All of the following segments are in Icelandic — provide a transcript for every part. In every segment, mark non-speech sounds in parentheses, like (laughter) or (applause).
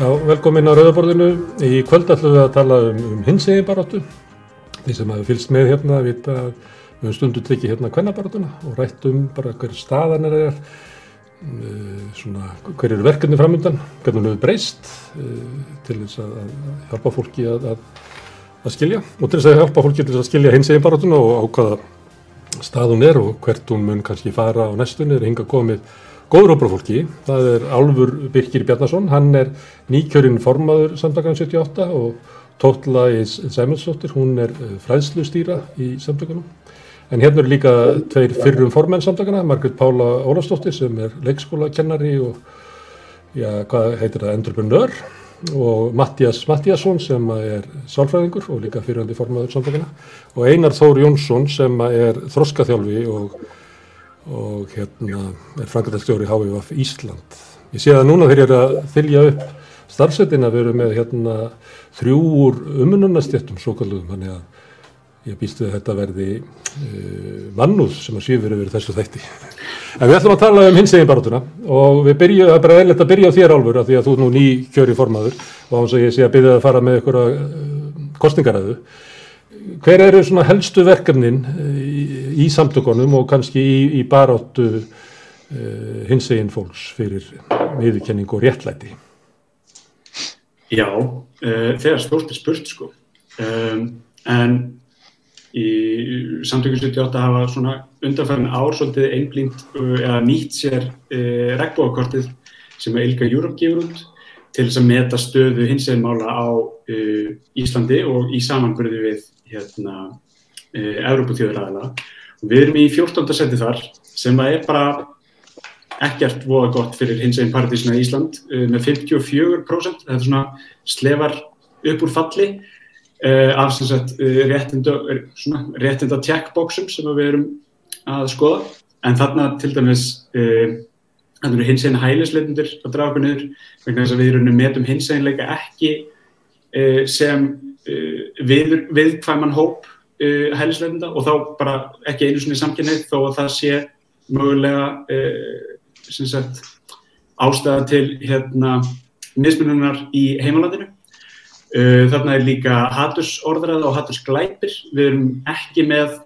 Já, velkomin á Rauðaborðinu. Í kvöld ætlum við að tala um, um hinsegi baróttu. Því sem hafa fylgst með hérna að vita að við höfum stundu tekið hérna kvennabaróttuna og rætt um bara hver staðan er er, uh, svona hver eru verkefni framöndan, hvernig við breyst uh, til þess að hjálpa fólki að, að, að skilja og til þess að hjálpa fólki til þess að skilja hinsegi baróttuna og á hvaða stað hún er og hvert hún mun kannski fara á næstunni er hinga komið góður óbrafólki, það er Álfur Birkir Bjarnason, hann er nýkjörinn formaður samdagan 78 og Tóttla í Sæmundsdóttir, hún er eh, fræðslustýra í samdaganum. En hérna eru líka tveir fyrrum formenn samdagana, Margrit Pála Ólafsdóttir sem er leikskólakennari og, já, hvað heitir það, endurbjörnör og Mattias Mattiasson sem er sálfræðingur og líka fyrirhandi formaður samdagana og Einar Þór Jónsson sem er þroskaþjálfi og og hérna er frangatastjóri HVF Ísland. Ég sé að núna þegar ég er að þylja upp starfsetin að veru með hérna þrjúur umununastjættum svo kalluðum, þannig að ég býstu að þetta verði uh, mannúð sem að svífur yfir þessu þætti. En við ætlum að tala um hins eginn barátuna og við byrjum, það er bara eðlert að byrja á þér álfur af því að þú er nú ný kjöri formaður og án sem ég sé að byrja að fara með ykkur uh, kostningaræðu hver eru svona helstu verkefnin eh, í, í samtökunum og kannski í, í baráttu uh, eh, hins eginn fólks fyrir viðurkenning og réttlæti? Já, uh, þegar stórt er spurt sko, um, en í samtökum 78 hafa svona undanfærin ár svolítið einblínt uh, eða nýtt sér regnbóðakortið sem að Ilga Júrup gefur út til þess að meta stöðu hins eginn mála á Íslandi og í samanbyrði við hérna, e, Európa-tjóðuræðina og við erum í 14. seti þar sem að er bara ekkert voða gott fyrir hins einn partísina í Ísland e, með 54% þetta er svona slefar upp úr falli e, af sem sagt réttinda, réttinda checkboxum sem við erum að skoða en þarna til dæmis þannig að hins einn hælisleitundir að draga okkur niður vegna þess að við erum metum hins einleika ekki sem við, viðkvæman hóp uh, hælisleitenda og þá bara ekki einu svona í samkynnið þó að það sé mögulega uh, sagt, ástæða til hérna, mismununar í heimalandinu. Þarna er líka hattursorðræða og hattursglæpir. Við erum ekki með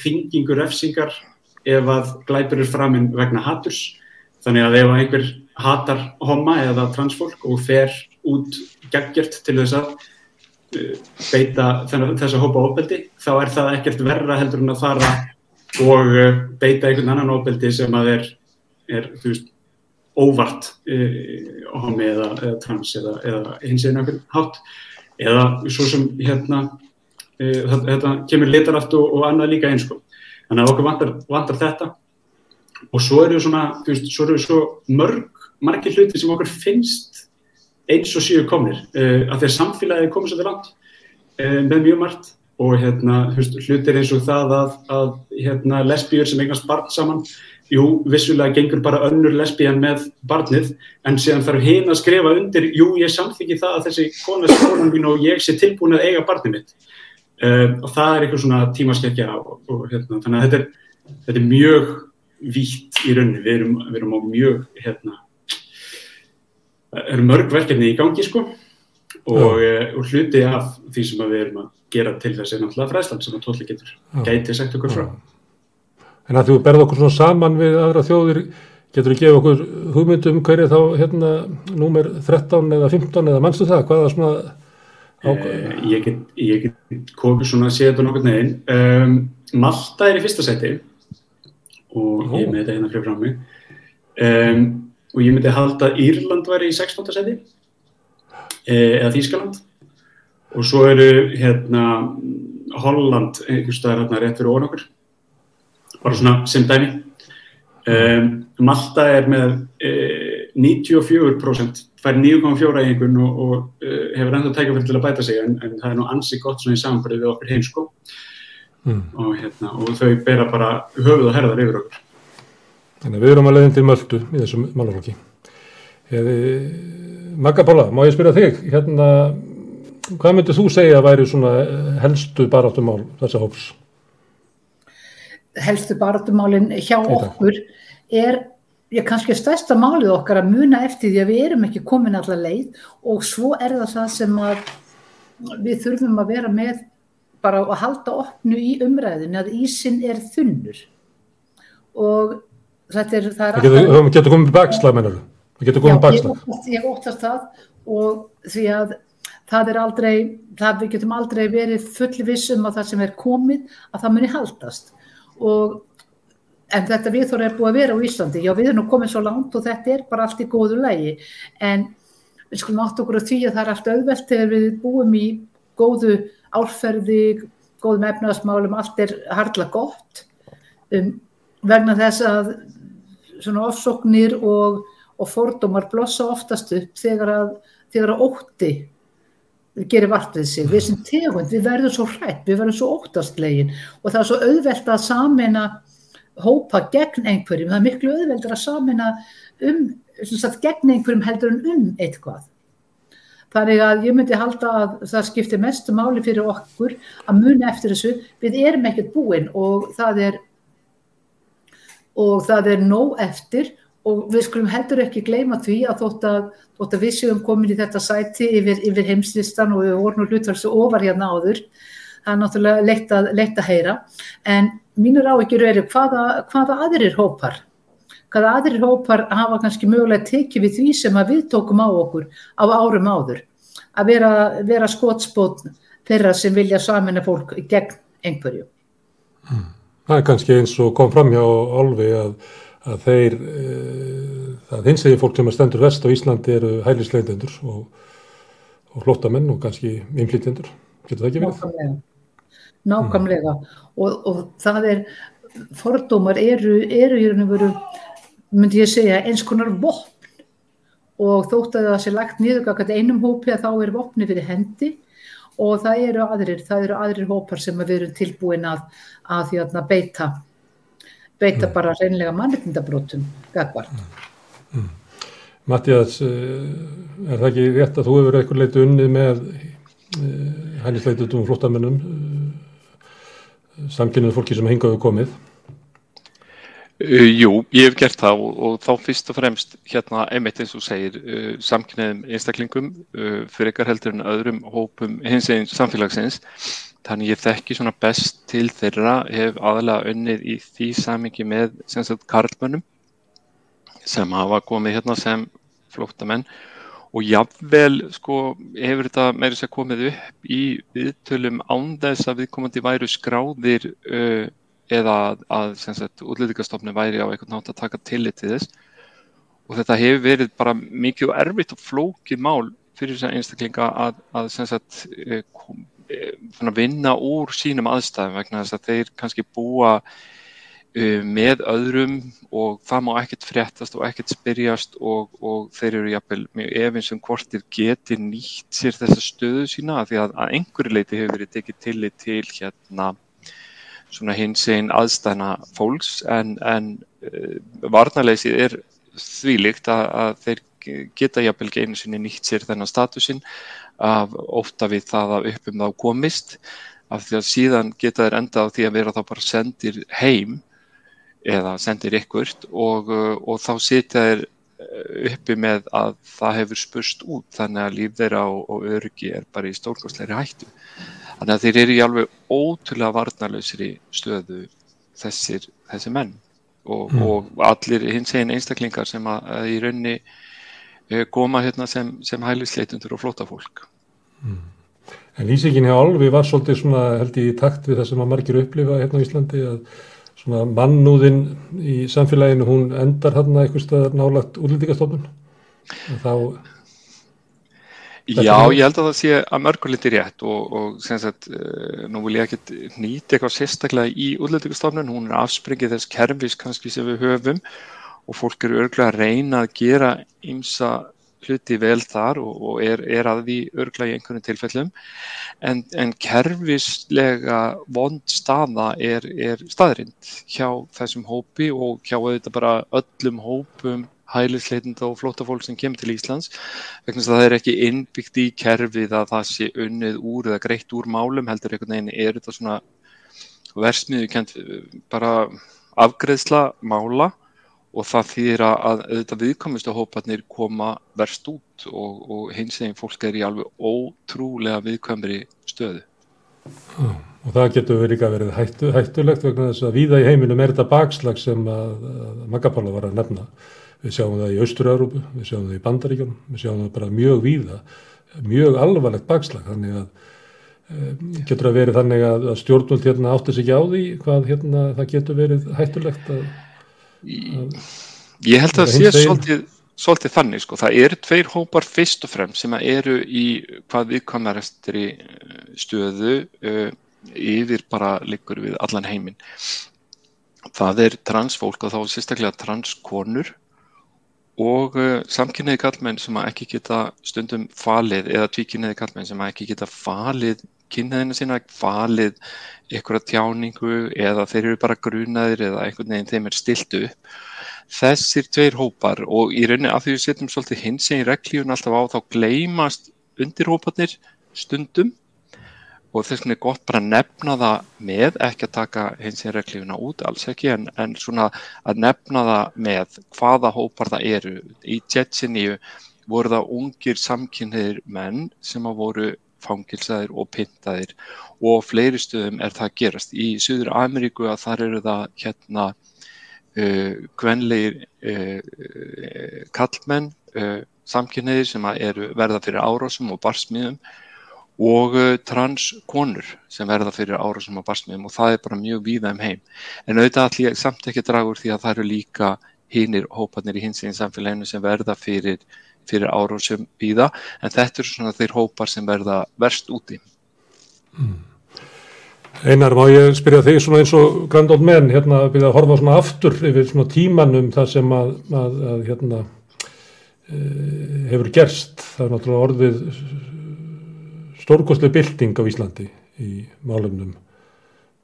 þingingur refsingar ef að glæpir er framinn vegna hatturs. Þannig að ef einhver hatar homma eða transfólk og fer út geggjert til þess að beita þessa hópa ofbeldi þá er það ekkert verra heldur en að fara og eh, beita einhvern annan ofbeldi sem að er, er þú veist, óvart eh, homi eða, eða trans eða, eða hins einu einhvern hátt. Eða svo sem hérna eh, þetta kemur litaraft og, og annað líka einsko þannig að okkur vantar, vantar þetta. Og svo eru svona, þú veist, svo eru svo mörg, margir hluti sem okkur finnst eins og síðu komnir uh, af því að samfélagi komið svolítið langt uh, með mjög margt og hérna, hlutir eins og það að, að hérna, lesbíur sem eignast barn saman jú, vissulega gengur bara önnur lesbían með barnið en síðan þarf hinn að skrifa undir jú, ég samþyggi það að þessi kona sé konan mín og ég sé tilbúin að eiga barnið mitt. Uh, og það er eitthvað svona tímaskekkja og, og hérna, þannig að þetta er, þetta er mjög vítt í rauninni, við erum, við erum á mjög hérna eru mörg verkefni í gangi sko og, uh, og hluti af því sem við erum að gera til þess er náttúrulega fræslan sem að tóli getur gæti sagt okkur frá. En að þú berð okkur svona saman við aðra þjóðir, getur þú gefa okkur hugmyndum hverju þá hérna númer 13 eða 15 eða mannstu það, hvaða svona ákvæða? Uh, ég get, get komið svona að sé þetta nokkur neginn. Um, Malta er í fyrsta seti og Ó. ég með þetta hérna frá mig. Um, og ég myndi halda að Írland væri í 16. seti e, eða Þýskaland og svo eru hérna Holland einhver staðar hérna rétt fyrir ofan okkur bara svona sem dæmi um, Malta er með e, 94% fær 9,4 í einhvern og, og uh, hefur enda tækjafæri til að bæta sig en, en það er nú ansi gott svona í samanbyrði við okkur heimsko mm. og, hérna, og þau bera bara höfuð og herðar yfir okkur Þannig að við erum að leiðin til möldu í þessum málaflokki. Magga Pála, má ég spyrja þig, hérna, hvað myndir þú segja að væri svona helstu baráttumál þessa hóps? Helstu baráttumálinn hjá okkur er ég kannski stærsta málið okkar að muna eftir því að við erum ekki komin allar leið og svo er það það sem að við þurfum að vera með bara að halda opnu í umræðinu að ísin er þunnur og þetta er það er alltaf... Það getur komið bakslag mennur það getur komið bakslag Ég óttast það og því að það er aldrei, það við getum aldrei verið fulli vissum á það sem er komið að það muni haldast. Og en þetta viðþóra er búið að vera á Íslandi. Já við erum nú komið svo langt og þetta er bara allt í góðu lægi en við skulum átt okkur að því að það er allt auðvelt þegar við búum í góðu árferði, góðum efnaðasmálum, allt er hardla gott um, vegna þess að svona ofsóknir og, og fordómar blossa oftast upp þegar að, þegar að ótti gerir vart við sig, við sem tegund við verðum svo hrætt, við verðum svo óttastlegin og það er svo auðvelt að samina hópa gegn einhverjum, það er miklu auðveldur að samina um, sagt, gegn einhverjum heldur en um eitthvað. Þannig að ég myndi halda að það skiptir mestu máli fyrir okkur að muna eftir þessu, við erum ekkert búin og það er, og það er nóg eftir og við skulum heldur ekki gleyma því að þótt að, þótt að við séum komin í þetta sæti yfir, yfir heimslistan og við vorum hlutverðs og ofar hérna áður, það er náttúrulega leitt að, leitt að heyra, en mínur áhyggjur eru hvaða, hvaða aðrir hópar hvaða aðrir hópar hafa kannski mögulega tekið við því sem við tókum á okkur á árum áður að vera, vera skótspót þeirra sem vilja samina fólk gegn einhverju hmm. Það er kannski eins og kom fram hjá Olvi að, að þeir það hins eginn fólk sem er stendur vest á Íslandi eru hælisleidendur og, og flottamenn og kannski innflytjendur, getur það ekki verið? Nákvæmlega. Nákvæmlega. Mm. og, og það er fordómar eru, eru í raun og veru myndi ég segja eins konar vopn. Og þótt að það sé lagt niður einum hópi að þá er vopni fyrir hendi og það eru aðrir, það eru aðrir hópar sem við erum tilbúin að, að því að beita beita mm. bara reynlega mannreitindabrótum gagvart mm. mm. Mattias eh, er það ekki rétt að þú hefur eitthvað leitu unnið með eh, flottamennum samkynnuð fólki sem hengaðu komið? Uh, jú, ég hef gert það og, og þá fyrst og fremst hérna einmitt eins og segir uh, samkynniðum einstaklingum uh, fyrir ykkar heldur en öðrum hópum hins eginn samfélagsins. Þannig ég þekki svona best til þeirra hef aðalega unnið í því samingi með sem sagt karlmönnum sem hafa komið hérna sem flóttamenn. Og jáfnvel sko hefur þetta meira sér komið upp í viðtölum án þess að viðkomandi væru skráðir eða að útlýðingastofni væri á einhvern nátt að taka tillit til þess. Og þetta hefur verið bara mikið og erfitt og flókið mál fyrir þess að einstaklinga að, að sagt, uh, kom, uh, vinna úr sínum aðstæðum vegna þess að þeir kannski búa Uh, með öðrum og það má ekkert fréttast og ekkert spyrjast og, og þeir eru jafnvel mjög efins um hvort þeir geti nýtt sér þessa stöðu sína því að að einhverju leiti hefur verið tekið tillit til hérna svona hins einn aðstæna fólks en, en uh, varnarleysið er þvílikt að, að þeir geta jafnvel ekki einu sinni nýtt sér þennan statusinn af ofta við það að uppum þá komist af því að síðan geta þeir enda á því að vera þá bara sendir heim eða sendir ykkurt og, uh, og þá sitja þeir uh, uppi með að það hefur spurst út þannig að líf þeirra og, og öryggi er bara í stórkostleiri hættu. Þannig að þeir eru í alveg ótrúlega varnarlausri stöðu þessir, þessi menn og, mm. og allir hins eginn einstaklingar sem að, að í raunni uh, koma hérna sem, sem hælisleitundur og flóta fólk. Mm. En lýsingin hjá Alvi var svolítið svona held í takt við það sem að margir upplifa hérna á Íslandi að svona mannúðin í samfélaginu hún endar hérna eitthvað nálagt útlýtingastofnun þá Já, ég held að það sé að mörguliti rétt og, og sem sagt, uh, nú vil ég ekkert nýta eitthvað sérstaklega í útlýtingastofnun, hún er afspringið þess kerfis kannski sem við höfum og fólk eru örglega að reyna að gera ymsa hluti vel þar og, og er, er að því örgla í einhvern tilfellum. En, en kerfislega vond staða er, er staðrind hjá þessum hópi og hjá auðvitað bara öllum hópum hælisleitenda og flóta fólk sem kemur til Íslands vegna þess að það er ekki innbyggt í kerfið að það sé unnið úr eða greitt úr málum heldur einhvern veginn er þetta svona versmiðu kent bara afgreðsla mála og það þýðir að auðvitað viðkomustu hóparnir koma verst út og, og hins eginn fólk er í alveg ótrúlega viðkomri stöðu. Já, og það getur líka verið hættu, hættulegt vegna þess að víða í heiminum er þetta bakslag sem að, að Magapála var að nefna. Við sjáum það í Austur-Európu, við sjáum það í Bandaríkjum, við sjáum það bara mjög víða, mjög alvarlegt bakslag, þannig að e, getur að verið þannig að, að stjórnvöld hérna áttis ekki á því hvað hérna það getur verið hættulegt að Ég held að það sé svolítið, svolítið þannig sko, það eru tveir hópar fyrst og fremst sem eru í hvað viðkvæmarestri eh, stöðu uh, yfir bara liggur við allan heiminn. Það er transfólk og þá sérstaklega transkonur og uh, samkynniði kallmenn sem ekki geta stundum falið eða tvíkynniði kallmenn sem ekki geta falið kynniðina sína, falið einhverja tjáningu eða þeir eru bara grunaðir eða einhvern veginn þeim er stilt upp. Þessir tveir hópar og í rauninni að því við setjum svolítið hins eginn reglífun alltaf á þá gleymast undirhóparnir stundum og þess vegna er gott bara að nefna það með, ekki að taka hins eginn reglífuna út, alls ekki, en, en svona að nefna það með hvaða hópar það eru. Í Jetsinju voru það ungir samkynniðir menn sem að voru fangilsaðir og pintaðir og fleiri stöðum er það að gerast. Í Suður Ameríku að þar eru það hérna uh, kvenleir uh, uh, kallmenn, uh, samkynniðir sem eru verða fyrir árásum og barsmiðum og uh, transkonur sem verða fyrir árásum og barsmiðum og það er bara mjög víða um heim. En auðvitað allir samt ekki dragur því að það eru líka hinnir hópanir í hins eginn samfélaginu sem verða fyrir fyrir árásum víða en þetta eru svona þeir hópar sem verða verst úti. Mm. Einar, má ég spyrja þig svona eins og Grand Old Men, hérna að byrja að horfa svona aftur yfir svona tímanum það sem að, að, að hérna e, hefur gerst. Það er náttúrulega orðið stórkostlega bylting á Íslandi í málumnum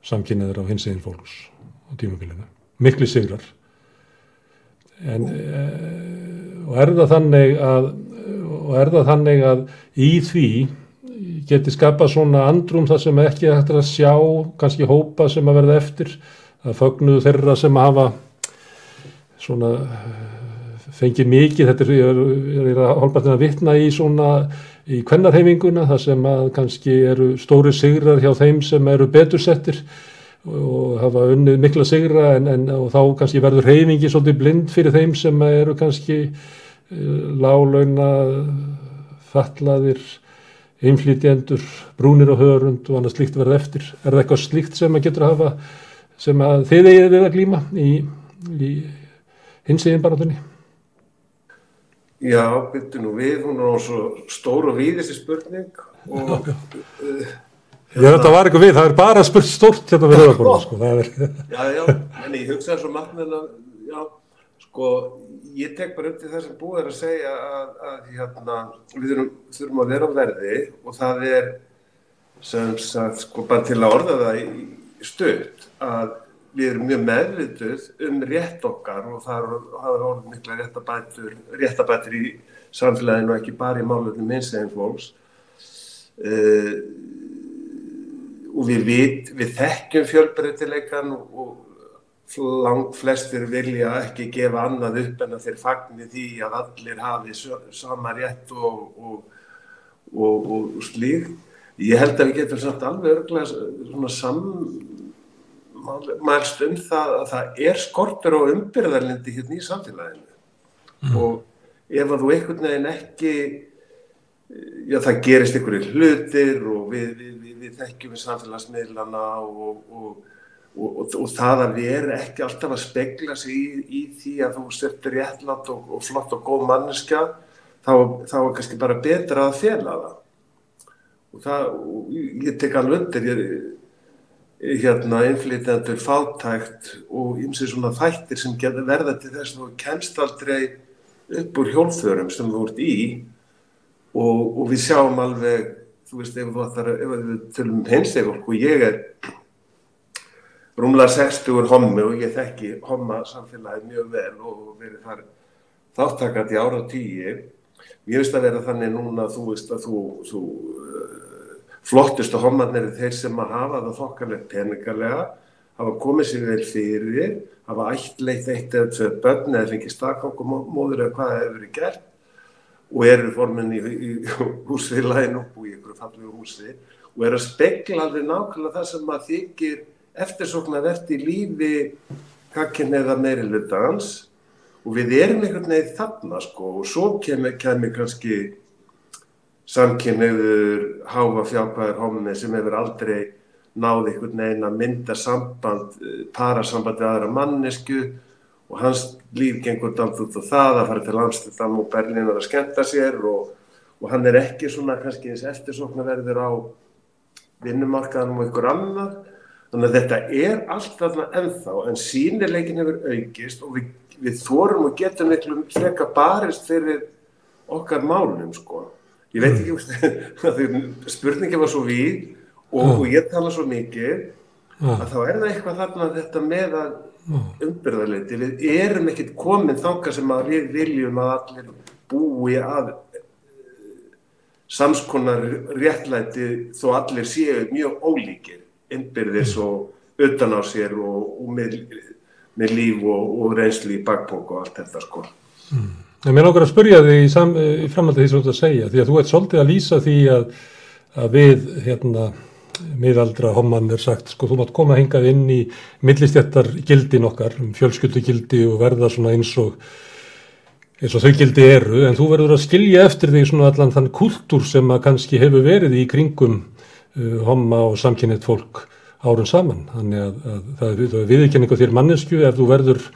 samkynniður á hins eginn fólks á tímabilinu. Mikli sigrar. En e, og er það þannig að og er það þannig að í því geti skapa svona andrum það sem ekki hægt að sjá kannski hópa sem að verða eftir að fögnuðu þeirra sem að hafa svona fengið mikið, þetta er, er að hálpartin að vitna í svona í kvennarhefinguna það sem að kannski eru stóri sigrar hjá þeim sem eru betursettir og hafa unnið mikla sigra en, en þá kannski verður hefingi svolítið blind fyrir þeim sem eru kannski uh, lálauna fallaðir einflýtjendur, brúnir og hörund og annað slíkt verða eftir. Er það eitthvað slíkt sem að getur að hafa sem að þið eigið við að glýma í, í hinsegin barátunni? Já, byrju nú við, hún er á svo stór og víðisir spurning og já, já. Uh, Já, þetta var eitthvað við, það er bara spurt stort hérna við (laughs) höfðarborða, sko, það er... Já, já, en ég hugsaði svo margminn að, já, sko, ég tek bara upp til það sem búið er að segja að, að hérna, við þurfum, að vera á verði og það er, sem sagt, sko, bara til að orða það í stöld, að við erum mjög meðvituð um rétt okkar og það hafa orðið mikla réttabætur, réttabætur í samfélaginu og ekki bara í málunum minnseginn fólks. Uh, og við, við, við þekkjum fjölbreytileikan og langt flestir vilja ekki gefa annað upp en að þeir fagnir því að allir hafi sama rétt og, og, og, og slík. Ég held að við getum samt alveg örglega svona sammælst um það að það er skortur og umbyrðarlindi hérna í samfélaginu mm. og ef að þú einhvern veginn ekki, já það gerist einhverju hlutir og við, við við þekkjum við samfélagsmiðlana og, og, og, og það að við erum ekki alltaf að spegla sig í, í því að þú stöttur réttlátt og flott og góð manneska þá, þá er kannski bara betra að fjela það og það, ég tek alveg undir ég, hérna innflytjandur fátækt og ymsið svona þættir sem verða til þess að þú kemst aldrei upp úr hjólförum sem þú ert í og, og við sjáum alveg þú veist, ef þú ætlar ef við tölum hinseg og ég er rúmlega 60 hommi og ég þekki homma samfélagi mjög vel og verið þar þáttakandi ára og tíu. Ég veist að vera þannig núna þú veist að þú, þú flottustu hommarnir er þeir sem að hafa það þokkarlega peningarlega hafa komið sér vel fyrir, hafa ættleitt eitt eða tvei börn eða fengið stakangumóður eða hvað það hefur verið gert og eru formin í, í húsfélaginu og í ykkur fallegu húsi og eru að spekla alveg nákvæmlega það sem maður þykir eftirsoknað eftir lífi kakkin eða meirilvitaðans og við erum einhvern veginn þarna sko og svo kemur kannski samkynniður háfa fjárkvæður hommi sem hefur aldrei náði einhvern veginn að mynda samband, parasamband við aðra mannesku og hans líf gengur dalt út á það að fara til Amsterdam og Berlín að skemmta sér og, og hann er ekki svona kannski eins eftirsoknaverður á vinnumarkaðanum og ykkur annar þannig að þetta er allt þarna ennþá en sínileikin hefur aukist og við, við þórum og getum miklu freka barist fyrir okkar málum sko ég veit ekki, (laughs) spurningi var svo við og, og ég tala svo mikið að þá er það eitthvað þarna þetta með að umbyrðarleiti, við erum ekkert komin þanga sem að við viljum að allir búi að samskonar réttlæti þó allir séu mjög ólíkir innbyrðis og utan á sér og, og með, með líf og, og reynslu í bakbók og allt þetta sko. Mm. Mér langar að spurja þig í, í framhaldið því sem þú ætti að segja því að þú ert svolítið að lýsa því að, að við hérna miðaldra homman er sagt sko þú mátt koma hingað inn í millistjættar gildin okkar, um fjölskyldugildi og verða svona eins og eins og þau gildi eru en þú verður að skilja eftir því svona allan þann kultúr sem að kannski hefur verið í kringum uh, homma og samkynnið fólk árun saman. Þannig að, að það er viðkenningu þér mannesku ef þú verður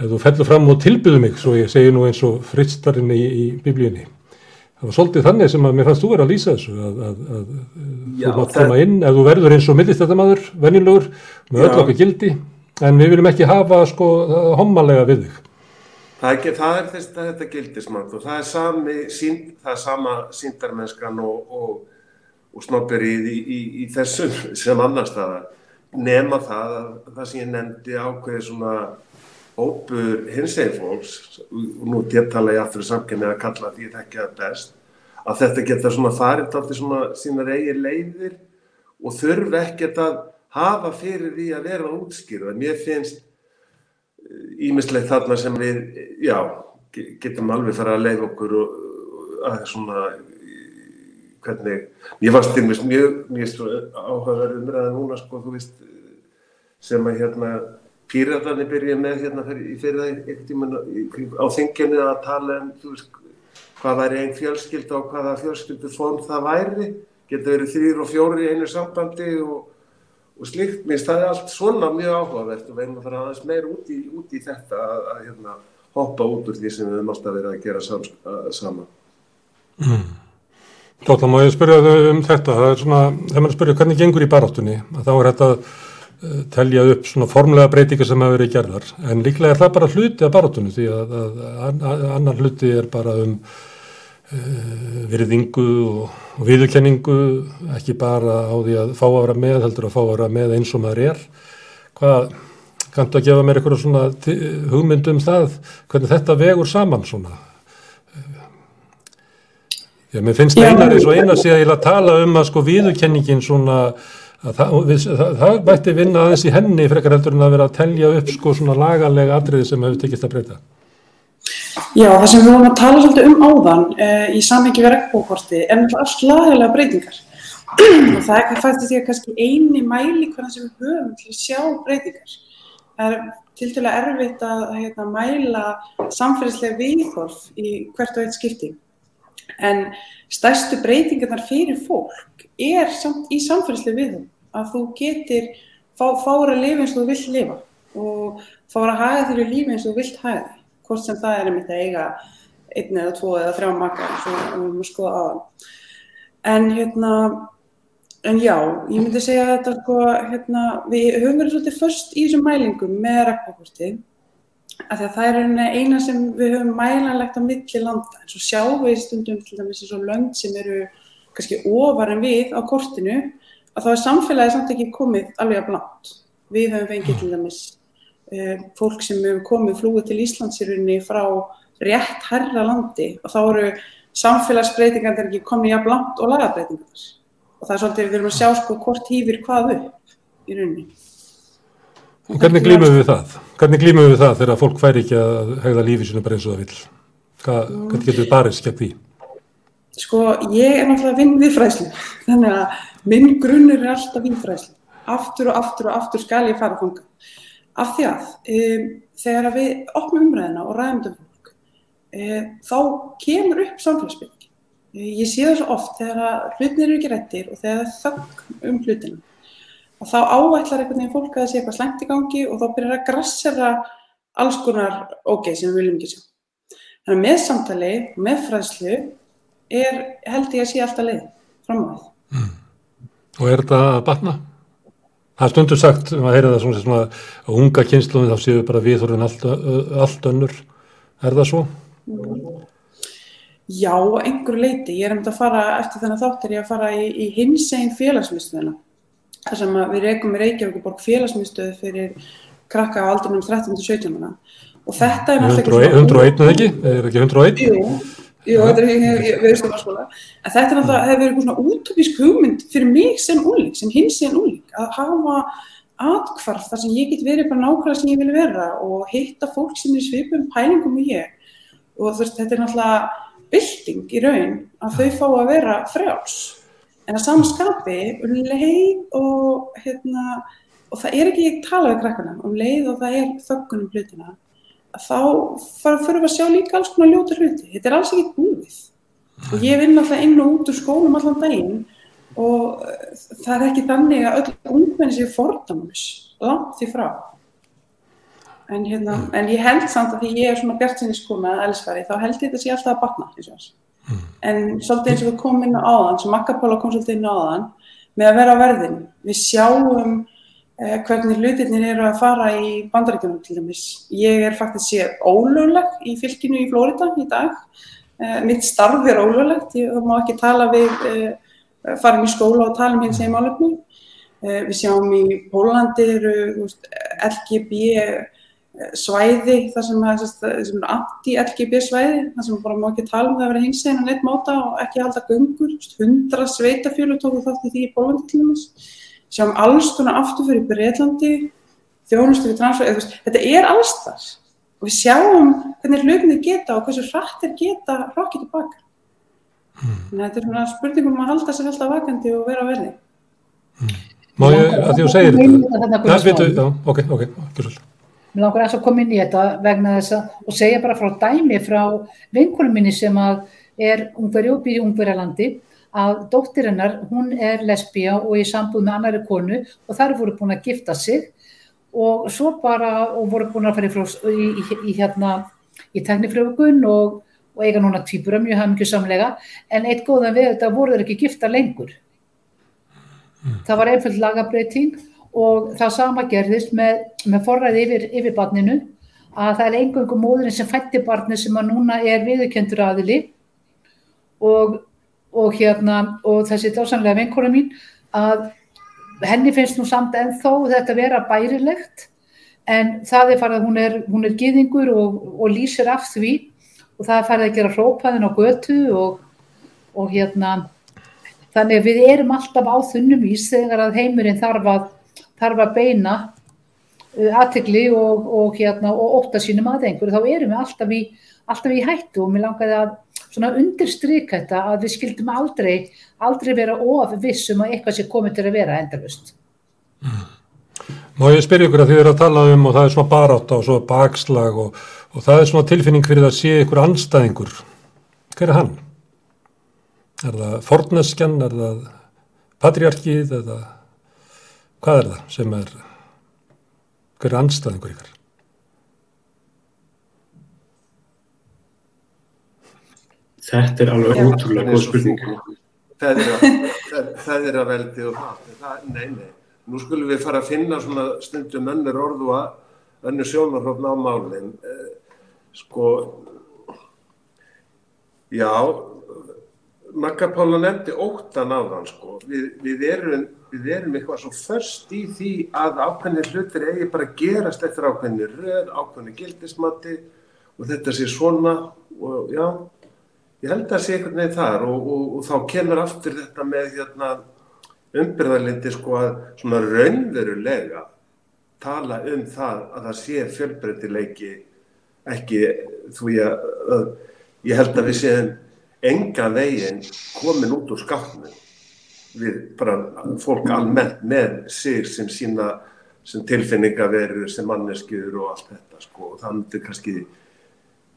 þú fellur fram og tilbyðu mig svo ég segi nú eins og frittstarinn í, í biblíunni. Það var svolítið þannig sem að mér fannst þú verið að lýsa þessu að, að, að Já, þú mátt koma inn ef þú verður eins og millistættamaður, vennilegur með öll okkar gildi en við viljum ekki hafa sko hommalega við þig. Það er, ekki, það er þess, það, þetta gildismand og það er, sami, sín, það er sama síndarmennskan og, og, og snobberið í, í, í þessum (laughs) sem annar staða nema það að það sem ég nefndi ákveði svona hópur hinsegin fólks og nú tala ég aftur í samkynni að kalla því þetta ekki að best að þetta geta svona farið alltaf svona sína reyir leiðir og þurfi ekkert að hafa fyrir því að vera útskýrða. Mér finnst ímislegt eh, þarna sem við, já, getum alveg fara að leiða okkur og að svona, hvernig, ég var styrmist mjög, mjög áhugaverð umræða núna, sko, þú veist, sem að hérna, Píratarnir byrja með hérna fyrir það einhvern tíman á þingjani að tala um veist, hvað væri einn fjölskylda og hvaða fjölskyldu form það væri. Getur verið þrýr og fjóri í einu sambandi og, og slikt. Mér finnst það allt svona mjög áhugavert og við erum að fara aðeins meir út í, út í þetta að, að hérna, hoppa út úr því sem við höfum alltaf verið að gera sams, að, sama. Mm. Tóttan, má ég spyrja um þetta? Það er svona, þegar maður spyrja hvernig gengur í baráttunni, þá er þetta telja upp svona formlega breytingar sem hafa verið gerðar. En líklega er það bara hluti af barátunum því að, að, að annar hluti er bara um uh, virðingu og, og viðurkenningu ekki bara á því að fá að vera með heldur að fá að vera með eins og maður er. Hvað kanntu að gefa mér eitthvað svona hugmyndum það hvernig þetta vegur saman svona? Já, mér finnst einar eins og eina séð að tala um að sko viðurkenningin svona Það, það, það bætti vinna aðeins í henni frekar heldur en að vera að telja upp sko svona lagalega atriði sem hefur tekist að breyta. Já, það sem við vorum að tala svolítið um áðan uh, í samhengi við regnbókorti er náttúrulega allt lagalega breytingar og það er hvað fætti því að kannski eini mæli hvernig sem við höfum til að sjá breytingar. Það er til dæla erfitt að hérna, mæla samfélagslega viðhorf í hvert og eitt skipti en stærstu breytingarnar fyrir fólk er samt í samfélagslega viðhorf að þú getur fá, fára að lifa eins og þú vilt lifa og fára að haga þér í lífi eins og þú vilt haga þér, hvort sem það er einmitt að eiga einn eða tvo eða þrjá makka eins og. En hérna, en já, ég myndi segja þetta sko, hérna, við höfum verið svolítið först í þessum mælingum með regnbókorti að það er eina sem við höfum mælanlegt á milli landa, en svo sjáum við stundum til dæmis eins og lönd sem eru kannski ofar en við á kortinu að þá er samfélagið samt ekki komið alveg að blant. Við höfum fengið til dæmis uh, fólk sem hefur komið flúið til Íslandsýrunni frá rétt herra landi og þá eru samfélagsbreytingar ekki komið að blant og lagabreitingar. Og það er svolítið við erum að sjá sko hvort hýfir hvað upp í rauninni. Hvernig glýmum við það? Hvernig glýmum við það þegar fólk fær ekki að hegða lífi sinu bara eins og það vil? Hvað, hvernig getur við barist gegn því? Sko, ég er náttúrulega að vinna við fræslu, (laughs) þannig að minn grunnur er alltaf vinnfræslu. Aftur og aftur og aftur skal ég fara að fanga. Af því að um, þegar við opnum umræðina og ræðum um fólk, um, þá kemur upp samfélagsbyrg. Ég sé það svo oft þegar hlutin eru ekki réttir og þegar það þögg um hlutina. Og þá áætlar einhvern veginn fólk að það sé eitthvað slengt í gangi og þá byrjar að grassera alls konar ógeð sem við viljum ekki sjá. Þannig að með samtali, með fræðslu, er, held ég að sé alltaf leið fram á því. Og er þetta að batna? Það er stundur sagt, maður heyrði það svona, svona að unga kynsluðin þá séu bara við þorfinn allt, allt önnur. Er það svo? Já, einhverju leiti. Ég er um þetta að fara, eftir þennan þáttir ég að fara í, í hins einn félagsmyndstöðina. Það sem við reykum í Reykjavík félagsmyndstöðu fyrir krakka á aldrinum 13-17 ára. Og þetta er náttúrulega... 101 eða ekki? Er ekki 101? Jú, jú þetta er viðstofnarskóla. En þetta er náttúrulega, hefur verið eitthvað svona útópísk hugmynd fyrir mig sem úling, sem hins einn úling, að hafa atkvarf þar sem ég get verið bara nákvæmlega sem ég vil vera og hitta fólk sem er svipum pælingum og ég. Og veist, þetta er náttúrulega bylting í raun að þau fá að vera frjáls. En að samskapi um leið og, hérna, og það er ekki ég tala við krakkana, um leið og það er þöggunum hlutina, þá fyrir við að sjá líka alls konar ljóta hluti. Þetta er alls ekki búið. Og ég vinn alltaf inn og út úr skólum allan daginn og það er ekki þannig að öll ungmenni séu fordamus, langt því frá. En, hérna, en ég held samt að því ég er svona bjartsinniskona að elskari, þá held ég þetta sé alltaf að batna eins og þess. Mm. En svolítið eins og við komum inn á áðan, sem Makkapóla kom svolítið inn á áðan, með að vera á verðin. Við sjáum eh, hvernig hlutirnir eru að fara í bandaríkjunum til dæmis. Ég er faktisk sér ólögleg í fylginu í Flórida í dag. Eh, mitt starf er ólöglegt, ég má ekki tala við, eh, fara í skóla og tala um hins eða málefni. Eh, við sjáum í Pólandi eru LGB svæði þar sem er anti-LGB svæði þar sem bara má ekki tala um það að vera hins að neitt máta og ekki halda gungur hundra sveitafjölu tóku þátt í því í Pólandi til dæmis sjáum alls konar aftur fyrir Breitlandi þjónustu við transfer þetta er alls þar og við sjáum hvernig hlutinni geta og hversu hrættir geta hrokkið tilbaka mm. þannig að þetta er svona spurningum um að halda sér alltaf vakandi og vera verði mm. Má ég að því að segja þetta? Já, veitu, já, ok, ok, ekki svolítið Mér langar að koma inn í þetta vegna þess að og segja bara frá dæmi frá vinkunum minni sem að er ungveri upp í ungverjalandi að dóttirinnar, hún er lesbía og í sambúð með annari konu og þar voru búin að gifta sig og svo bara, og voru búin að fara í, í, í, í hérna í teknifrögun og, og eiga núna týpura mjög hafmyggju samlega en eitt góðan við þetta voru þeir ekki gifta lengur. Mm. Það var einföld lagabreiting og það sama gerðist með, með forræði yfir, yfir barninu að það er einhverjum móðurinn sem fætti barni sem að núna er viðurkendur aðili og, og, hérna, og þessi dásanlega vinkona mín að henni finnst nú samt ennþá þetta vera bærilegt. En það er farið að hún er, hún er giðingur og, og lýsir af því. Og það er farið að gera hrópaðin á götu og hérna þannig að við erum alltaf á þunnum ís þegar að heimurinn þarf að þarf að beina uh, aðtegli og, og, hérna, og óta sínum að einhverju, þá erum við alltaf í, alltaf í hættu og mér langaði að undirstryka þetta að við skildum aldrei, aldrei vera of vissum að eitthvað sé komið til að vera endalust. Mm. Má ég spyrja ykkur að þið eru að tala um og það er svona barátt og svona bakslag og, og það er svona tilfinning fyrir að sé ykkur anstæðingur. Hver er hann? Er það forneskjan, er það patriarkið eða Hvað er það sem er, hver er anstæðingur ykkar? Þetta er alveg ótrúlega góð spurning. Það er að veldi og það, nei, nei. Nú skulum við fara að finna svona stundum önnur orðu að önnur sjónarhófn á málinn. Eh, sko, já, Magga Pála nefndi óttan á þann, sko. Við, við erum við erum eitthvað svo först í því að ákveðinir hlutir eigi bara gerast eftir ákveðinir röð, ákveðinir gildismatti og þetta sé svona og já, ég held að það sé einhvern veginn þar og, og, og þá kemur aftur þetta með hérna, umbyrðarlindi sko að svona raunverulega tala um það að það sé fjölbreytileiki ekki þú ég að ég held að við séum enga veginn komin út úr skápnum við bara fólk almennt með sig sem sína sem tilfinningaverur, sem manneskjur og allt þetta sko og myndir kannski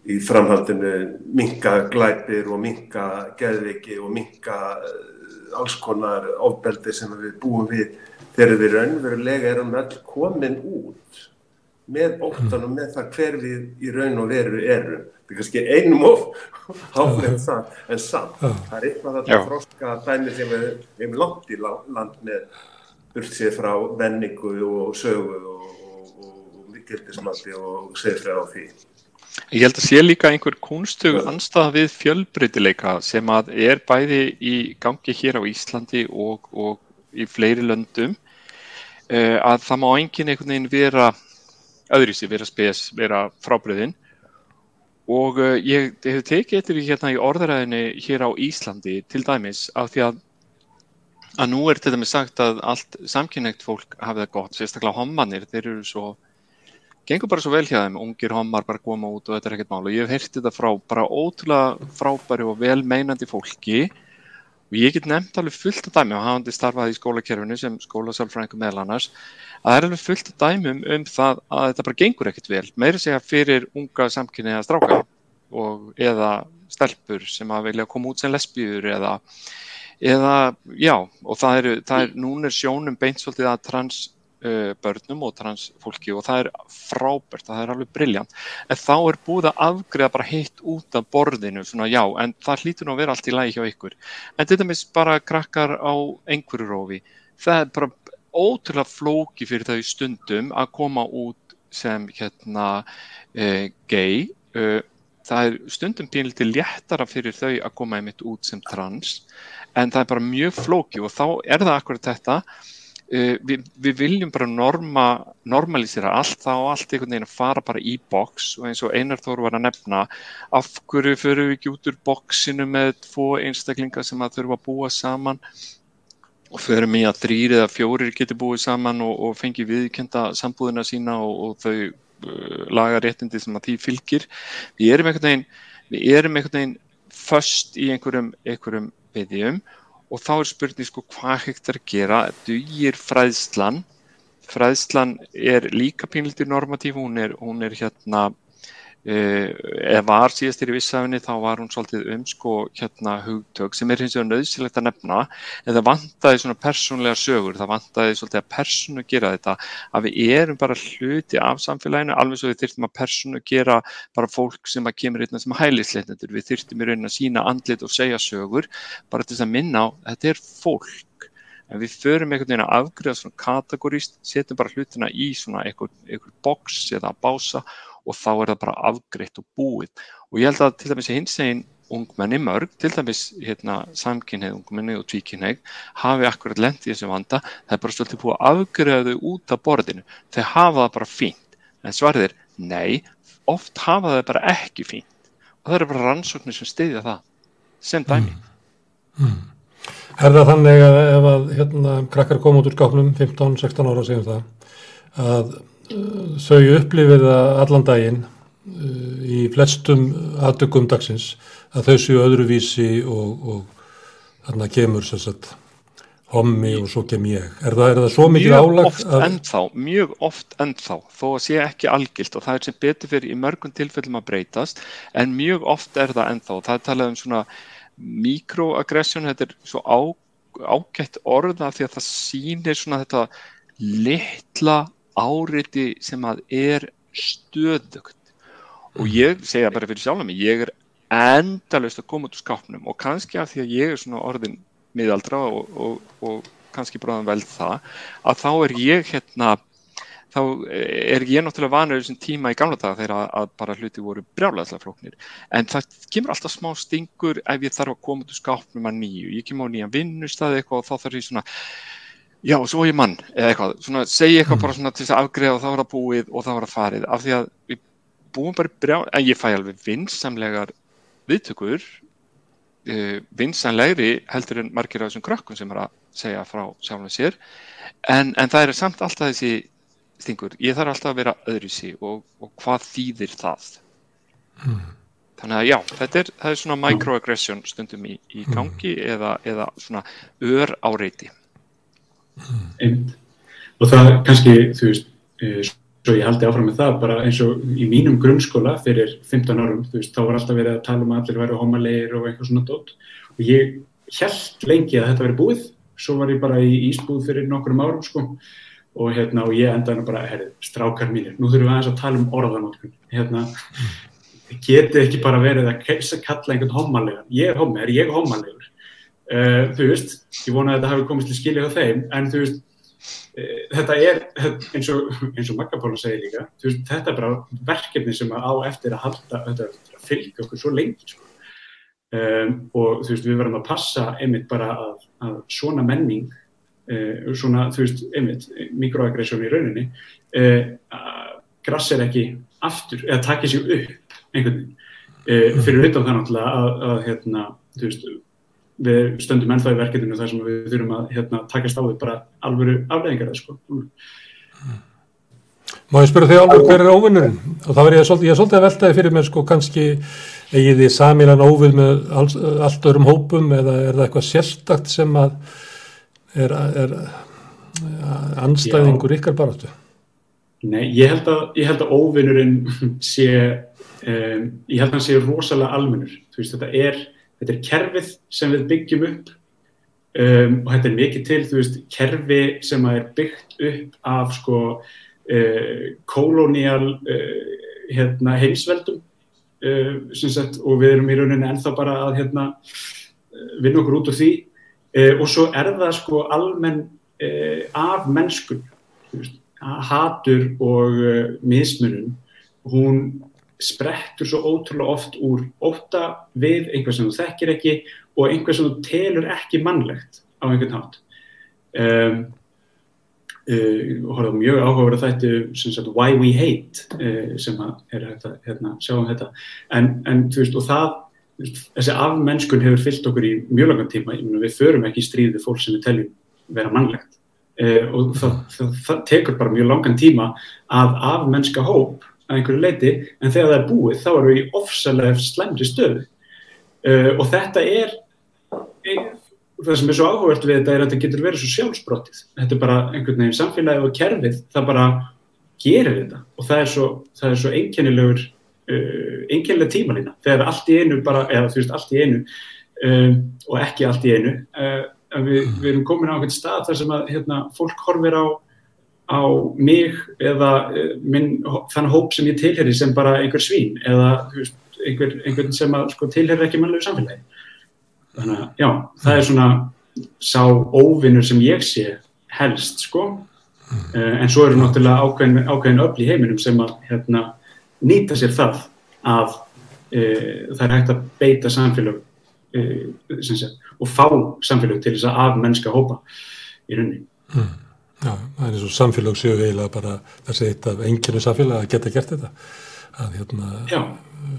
í framhaldinu minka glæpir og minka geðviki og minka uh, alls konar ofbeldi sem við búum við þegar við raunverulega erum öll komin út með óttanum með það hver við í raun og veru erum þetta er kannski einum of háflegt það, en samt það er eitthvað þetta froska dæmi sem við hefum langt í land með burtsið frá venningu og sögu og, og, og gildismatti og segfræð á því Ég held að sé líka einhver kunstug anstað við fjölbreytileika sem að er bæði í gangi hér á Íslandi og, og í fleiri löndum. Uh, að það má enginn einhvern veginn vera öðru sér, vera spes, vera frábriðinn og uh, ég hef tekið eftir því hérna í orðaræðinu hér á Íslandi til dæmis af því að að nú er þetta með sagt að allt samkynneitt fólk hafið það gott, sérstaklega hommanir, þeir eru svo gengur bara svo vel hjá þeim, ungir hommar bara koma út og þetta er ekkert mál. Og ég hef heyrtið þetta frá bara ótrúlega frábæri og vel meinandi fólki. Og ég get nefnt alveg fullt af dæmi og hafandi starfað í skólakerfinu sem skólasálfræðingu meðal annars að það er alveg fullt af dæmum um það að þetta bara gengur ekkert vel, meira segja fyrir unga samkynniða stráka og eða stelpur sem að vilja koma út sem lesbíur eða eða já og það er, það er núna er sjónum beint svolítið að trans börnum og trans fólki og það er frábært, það er alveg brilljant en þá er búið að afgriða bara heitt út af borðinu, svona já en það hlýtur nú að vera allt í lægi hjá ykkur. En þetta mis bara krakkar á einhverju rófi, það er bara ótrúlega flóki fyrir þau stundum að koma út sem hérna uh, gay. Uh, það er stundum pínlítið léttara fyrir þau að koma einmitt út sem trans en það er bara mjög flóki og þá er það akkurat þetta uh, við, við viljum bara norma, normalísera allt þá allt einhvern veginn að fara bara í boks og eins og Einar Þóru var að nefna af hverju fyrir við ekki út úr boksinu með tvo einstaklingar sem að þurfa að búa saman? Og fyrir mig að þrýr eða fjórir getur búið saman og, og fengi viðkenda sambúðina sína og, og þau uh, laga réttindi sem að því fylgir. Við erum einhvern veginn við erum einhvern veginn först í einhverjum, einhverjum viðjum og þá er spurning sko hvað hægt er að gera? Dugir fræðslan? Fræðslan er líka pínlítið normatív, hún er, hún er hérna eða var síðastir í vissafinni þá var hún svolítið um sko hérna hugtök sem er hins vegar nöðsilegt að nefna en það vantaði svona persónlega sögur, það vantaði svolítið að persónu gera þetta að við erum bara hluti af samfélaginu alveg svo við þyrftum að persónu gera bara fólk sem að kemur einhvern sem hælisleitnendur, við þyrftum í raunin að sína andlit og segja sögur bara til þess að minna á þetta er fólk. En við förum einhvern veginn að afgriða svona kategóríst, setjum bara hlutina í svona einhver, einhver boks eða bása og þá er það bara afgreitt og búið. Og ég held að til dæmis hins eginn ungmenni mörg, til dæmis hérna, samkynneið ungmenni og tvíkynneið hafi akkurat lendið í þessu vanda. Það er bara svolítið búið að afgreiða þau út af borðinu. Þau hafa það bara fínt. En svarðið er nei oft hafa þau bara ekki fínt. Og það eru bara rannsóknir sem stiðja það sem dæmi. Mm. Mm. Er það þannig að ef að hérna, krakkar koma út úr skápnum 15-16 ára segjum það að þau upplifið allan daginn uh, í flestum aðdökum dagsins að þau séu öðruvísi og, og þarna kemur sagt, hommi og svo kem ég. Er það, er það svo mikið álag? Mjög oft að... ennþá, mjög oft ennþá, þó að sé ekki algilt og það er sem betur fyrir í mörgum tilfellum að breytast en mjög oft er það ennþá. Það er talað um svona mikroaggression, þetta er svo á, ágætt orða því að það sýnir svona þetta litla áriti sem að er stöðugt. Og ég segja bara fyrir sjálf mig, ég er endalust að koma út úr skápnum og kannski af því að ég er svona orðin miðaldra og, og, og kannski bráðan vel það, að þá er ég hérna, þá er ég náttúrulega vanur þessum tíma í gamla daga þegar að, að bara hluti voru brjálæðslega flóknir. En það kemur alltaf smá stingur ef ég þarf að koma út úr skápnum að nýju, ég kemur á nýjan vinnustæði eitthvað og þá þarf ég svona já, svo ég mann, eða eitthvað, svona segja eitthvað bara svona til þess að afgreða og þá var það búið og þá var það farið, af því að við búum bara brjá, en ég fæ alveg vinsamlegar viðtökur uh, vinsamlegri heldur en margir af þessum krökkum sem er að segja frá sjálfum sér, en, en það er samt alltaf þessi Stingur, ég þarf alltaf að vera öðruvísi og, og hvað þýðir það? Þannig að já, þetta er, það er svona microaggression stundum í, í gangi eða, eða svona ör áreiti. Einmitt. Og það kannski, þú veist, eh, svo ég haldi áfram með það, bara eins og í mínum grunnskóla fyrir 15 árum, þú veist, þá var alltaf verið að tala um að allir væri homalegir og eitthvað svona dótt. Og ég held lengi að þetta veri búið, svo var ég bara í Ísbúð fyrir nokkrum árum, sko, og hérna, og ég endaði bara, herri, strákar mínir, nú þurfum við aðeins að tala um orðanótkun, hérna, geti ekki bara verið að kalla einhvern homalegan, ég er homer, ég er homalegur, uh, þú veist, ég vona að þetta hafi komist til skilja á þeim, en þú veist, uh, þetta er eins og, og Magapóla segir líka, veist, þetta er bara verkefni sem á eftir að halda, þetta er að fylgja okkur svo lengi, sko. Um, og þú veist, við verðum að passa einmitt bara að, að svona menning, uh, svona, þú veist, einmitt, mikroaggression í rauninni, grassir ekki aftur, eða takir sig upp einhvern veginn. Fyrir utan það náttúrulega að, að hérna, þú veist, við stöndum ennþá í verkefninu þar sem við þurfum að hérna, takast á við bara alvöru afleðingar það, sko. Má ég spyrja þig alveg hver er óvinnurinn? Og þá er ég ég er svolítið að veltaði fyrir mér sko kannski eigið þið samilan óvið með alls, allt öðrum hópum eða er það eitthvað sérstakt sem að er, er anstæðingur ykkar baráttu? Nei, ég held að, ég held að óvinnurinn sé, um, ég held að hann sé rosalega almennur. Þú veist, þetta er, þetta er kerfið sem við byggjum upp um, og þetta er mikið til, þú veist, kerfi sem er byggt upp af sko uh, kolónial uh, hérna, heimsveldum uh, sagt, og við erum í rauninni ennþá bara að hérna, uh, vinna okkur út úr því. Uh, og svo er það sko almenn uh, af mennskun, þú veist, hatur og mismunum, hún sprettur svo ótrúlega oft úr óta við einhver sem þú þekkir ekki og einhver sem þú telur ekki mannlegt á einhvern hátt. Um, uh, og horfum mjög áhugaverð að þætti sem sagt Why We Hate uh, sem er hægt að hérna, sjá um þetta. En, en þú veist og það þessi afmennskun hefur fyllt okkur í mjög langan tíma, ég meina við förum ekki í stríð við fólk sem við teljum vera mannlegt. Uh, og það, það, það tekur bara mjög langan tíma að afmennska hóp að einhverju leiti en þegar það er búið þá erum við í ofsalega slemri stöðu. Uh, og þetta er það sem er svo áhugavert við þetta er að þetta getur verið svo sjálfsbrottið þetta er bara einhvern veginn samfélagið og kerfið það bara gerir þetta. Og það er svo, það er svo einkennilegur uh, einkennileg tímalína. Þegar allt í einu bara, eða þú veist allt í einu um, og ekki allt í einu uh, við, við erum komin á einhvern stað þar sem að hérna, fólk horfir á á mig eða uh, minn, þann hóp sem ég tilheri sem bara einhver svín eða veist, einhver, einhvern sem að, sko, tilheri ekki mannlegu samfélagi. Þannig að já, það er svona sá óvinnur sem ég sé helst sko. Uh, en svo eru náttúrulega ákveðin, ákveðin öll í heiminum sem að hérna, nýta sér það að uh, það er hægt að beita samfélag uh, sagt, og fá samfélag til þess að af mennska hópa í rauninni. Mm. Já, það er eins og samfélag séu eiginlega bara þessi eitt af enginu samfélag að geta gert þetta að hérna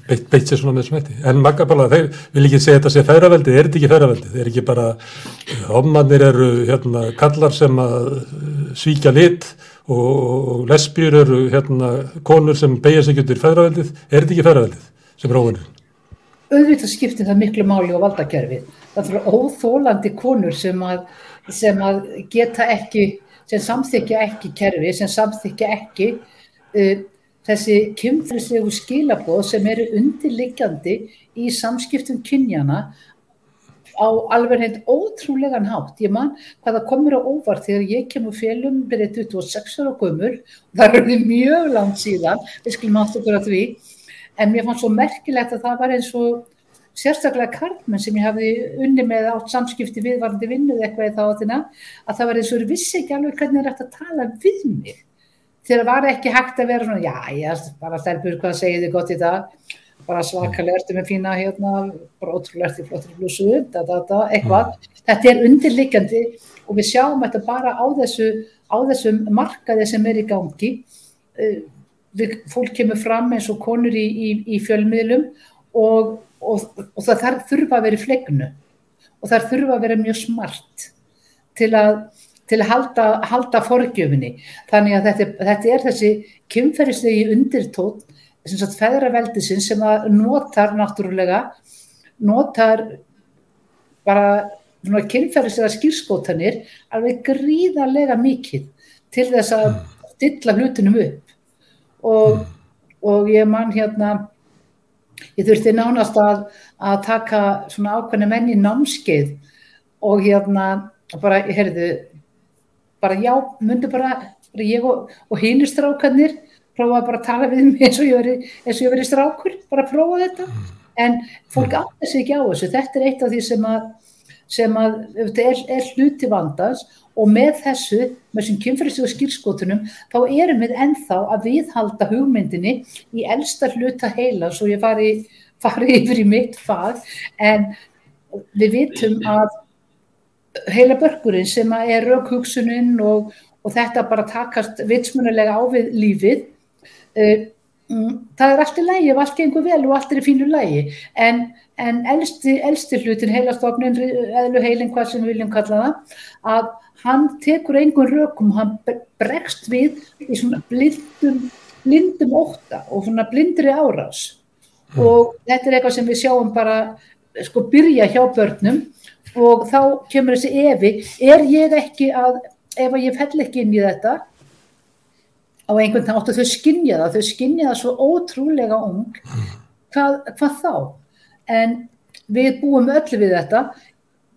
beitt, beitt sér svona með þessum hætti. En Magabala, þeir vil ekki segja þetta sé feðraveldið, er þetta ekki feðraveldið? Er ekki bara, hommanir eru hérna kallar sem að eh, svíkja lit og, og lesbjur eru hérna konur sem beigja sig undir feðraveldið, er þetta ekki feðraveldið sem er óvinnur? auðvitað skiptir það miklu máli á valdakerfið. Það fyrir óþólandi konur sem að, sem að geta ekki, sem samþykja ekki kerfi, sem samþykja ekki uh, þessi kynfriðslegu skilabóð sem eru undirliggjandi í samskiptum kynjana á alveg hreint ótrúlegan hátt. Ég man hvað það komur á óvart þegar ég kemur félum byrðið 26 ára gömur og það er mjög langt síðan, við skulum átt okkur að því en mér fannst svo merkilegt að það var eins og sérstaklega karlmenn sem ég hafði unni með átt samskipti viðvarandi vinnuð eitthvað í þáttina að það var eins og þeir vissi ekki alveg hvernig þeir ætti að tala við mig. Þegar það var ekki hægt að vera svona já, já, bara stelpur hvað segir þið gott í dag? Bara svakalega ertu með fína hérna, bara ótrúlega ertu flottir blúsu, eitthvað. Þetta er undirlikjandi og við sjáum þetta bara á þessu á þessum markaði sem er í gangi. Við, fólk kemur fram eins og konur í, í, í fjölmiðlum og, og, og það þarf, þurfa að vera í flegnu. Og það þurfa að vera mjög smart til að til að halda, halda forgjöfinni. Þannig að þetta, þetta er þessi kynferðislegi undirtótt sem sagt feðraveldisinn sem að notar náttúrulega, notar bara kynferðislega skýrskótanir alveg gríðarlega mikið til þess að stilla hlutinum upp. Og, og ég man hérna ég þurfti nánast að, að taka svona ákveðni menn í námskeið og hérna bara, heyrðu bara já, myndi bara, bara ég og, og hínir strákanir prófa bara að tala við mig eins og ég veri, eins og ég veri strákur, bara prófa þetta. En fólk átti sig ekki á þessu. Þetta er eitt af því sem að sem að er, er hluti vandans og með þessu, með þessum kynferðislega skýrskotunum, þá erum við ennþá að viðhalda hugmyndinni í elsta hluta heila, svo ég fari, fari yfir í mitt fag, en við vitum að heila börkurinn sem er raukhugsuninn og, og þetta bara takast vitsmunulega á við lífið, uh, það er allt í lægi ef allt gengur vel og allt er í fínu lægi, en en elsti, elsti hlutin heilastofnin, eðlu heilin hvað sem við viljum kalla það, að hann tekur einhvern rökum, hann bregst við í svona blindum, blindum óta og svona blindri árás. Mm. og þetta er eitthvað sem við sjáum bara sko byrja hjá börnum. Og þá kemur þessi evi, er ég ekki að, ef ég fell ekki inn í þetta á einhvern veginn áttu þau skinja það, þau skinja það svo ótrúlega ung, hvað, hvað þá? en við búum öllu við þetta.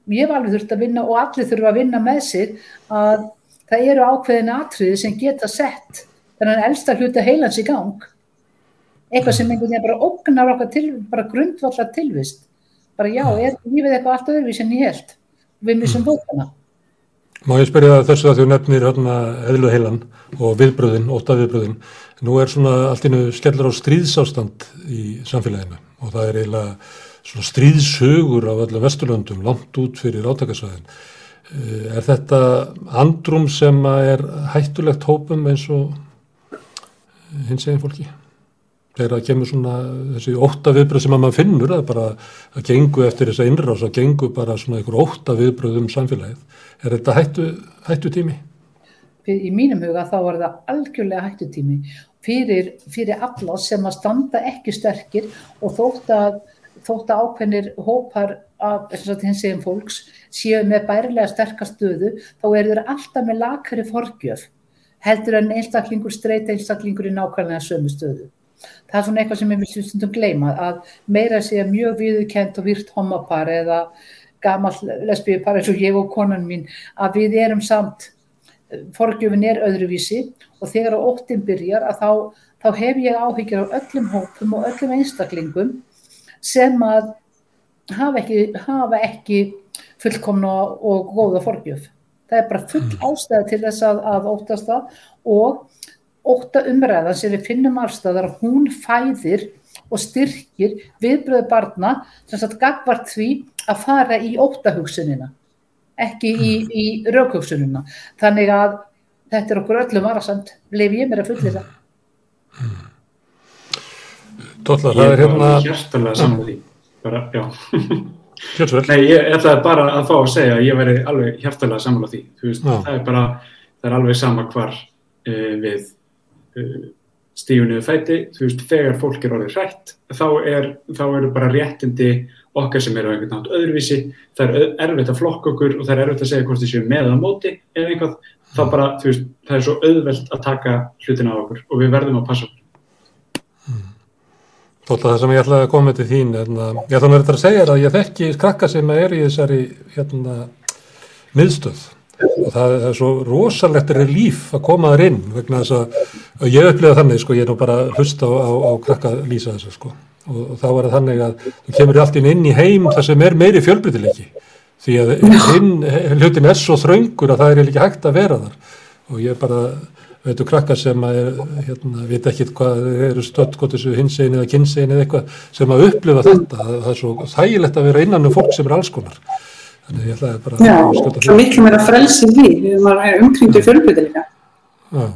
Ég hef alveg þurft að vinna og allir þurfa að vinna með sig að það eru ákveðin atriði sem geta sett þannig að elsta hluta heilans í gang. Eitthvað sem einhvern veginn bara ógnar okkar til, bara grundvallar tilvist bara já, er lífið eitthvað allt öðruvís en ég held? Við missum bókana Má ég spyrja þessu að þú nefnir hérna eðluð heilan og viðbröðin, óta viðbröðin nú er svona allt innu skellur á stríðsástand í samfélaginu og það er eiginlega svona stríðsögur af öllum vesturlöndum langt út fyrir átakasvæðin. Eh, er þetta andrum sem er hættulegt hópum eins og hins eginn fólki? Þegar það kemur svona þessi ótta viðbröð sem að maður finnur að bara að gengu eftir þessa innrás að gengu bara svona einhver ótta viðbröð um samfélagið. Er þetta hættu, hættu tími? Í mínum huga þá var það algjörlega hættu tími fyrir, fyrir alla sem að standa ekki sterkir og þótt að, þótt að ákveðnir hópar af hins eginn fólks séu með bærilega sterkast stöðu þá eru þeir alltaf með lakari forgjöf heldur en einstaklingur streyt einstaklingur í nákvæmlega sömu stöðu. Það er svona eitthvað sem ég vil stundum gleyma að meira sé mjög viðkent og virt homopar eða gammal lesbíupar eins og ég og konan mín að við erum samt forgjöfin er öðruvísi og þegar á óttin byrjar að þá, þá hef ég áhyggjur á öllum hópum og öllum einstaklingum sem að hafa ekki, hafa ekki fullkomna og góða forgjöf. Það er bara full mm. ástæða til þess að, að óttast það og ótta umræðan sem við finnum afstæðar að hún fæðir og styrkir viðbröðu barna sem sagt gagvart því að fara í óttahugsunina ekki í, í raukvöksununa. Þannig að þetta er okkur öllum varasamt, leif ég mér að fulli það. Tótlar, það er hérna... Bara, já. (laughs) Nei, ég ætlaði bara að fá að segja að ég veri alveg því. Veist, það er bara, það er alveg sama hvar uh, við uh, eh, stífunuðu fæti, þú veist, þegar fólk er orðið hrætt, þá, er, þá eru bara réttindi okkar sem eru á einhvern nátt öðruvísi, það er erfitt að flokka okkur og það er erfitt að segja hvort þið séu með að móti eða einhvað, þá bara, þú veist, það er svo auðvelt að taka hlutin á okkur og við verðum að passa okkur. Þótt að það sem ég ætlaði að koma til þín, hérna, ég ætlaði að vera að segja að ég þekki skrakka sem er í þessari hérna, miðstöð. Og það er svo rosalegt relíf að koma þar inn vegna þess að ég upplifa þannig sko, ég er nú bara hlust á, á, á krakka lýsa þessu sko og, þá er það þannig að þú kemur alltaf inn í heim þar sem er meiri fjölbrytileiki því að hinn hlutin er svo þraungur að það er ekki hægt að vera þar. Og ég bara veitu krakka sem að er, hérna, veit ekki hvað eru þessu hinsegin eða kynsegin eða eitthvað sem að upplifa þetta, það er svo þægilegt að vera innan um fólk sem er alls konar. Þannig ég ætlaði bara Já, að. Já, miklu meira frelsi því, við erum umkringdu fjölbyrði líka. Já,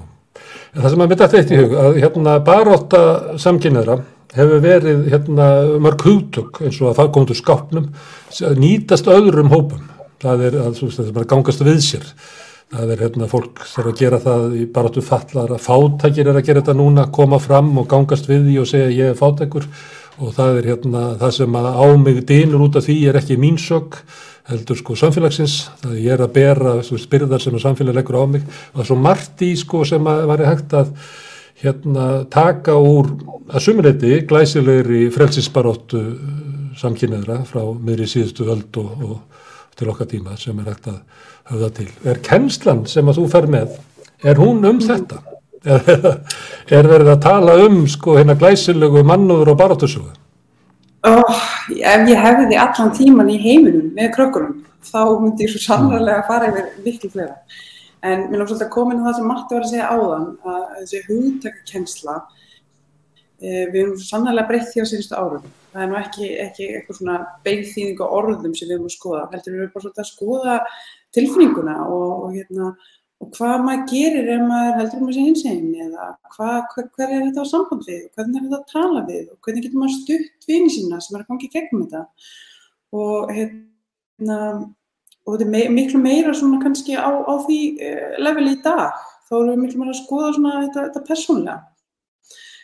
það sem að mynda þetta eitt í hug, að hérna baróta samkynnaðra hefur verið hérna mörg hugtök eins og að fagkóndu skápnum nýtast öðrum hópum. Það er að það gangast við sér. það er hérna fólk þarf að gera það í baráttu fallar að fátækir er að gera þetta núna, koma fram og gangast við því og segja ég er fátækur og það er hérna það sem að á mig dýnur út af því er ekki mín sög heldur sko samfélagsins, það ég er að bera spyrðar sem að samfélag leggur á mig og það er svo margt í sko sem að væri hægt að hérna taka úr að sumuleiti glæsilegri frelsisbaróttu samkynniðra frá miðri síðustu öld og, og til okkar tíma sem er hægt að höfða til. Er kennslan sem að þú fer með, er hún um þetta? Er, (laughs) er verið að tala um sko hérna glæsilegu mannúður og barátusögu? Oh, ef ég hefði því allan tíman í heiminum með krökkunum, þá myndi ég svo sannlega fara yfir miklu fleira. En mér lóks alltaf komin á það sem Matti var að segja áðan, að þessi hugtakakennsla, eh, við erum sannlega breytt því á síðustu árum. Það er nú ekki, ekki eitthvað svona beigþýðing á orðum sem við erum að skoða, heldur við erum bara svolítið að skoða tilfinninguna og, og, hérna, og hvað maður gerir ef maður heldur um þessi hinsegin eða hvað, hver, hver er þetta á samband við og hvernig er þetta að tala við og hvernig getur maður stutt vini sína sem er að gangi gegnum þetta og hérna og þetta er miklu meira svona kannski á, á því uh, leveli í dag. Þá erum við miklu meira að skoða svona þetta, þetta persónlega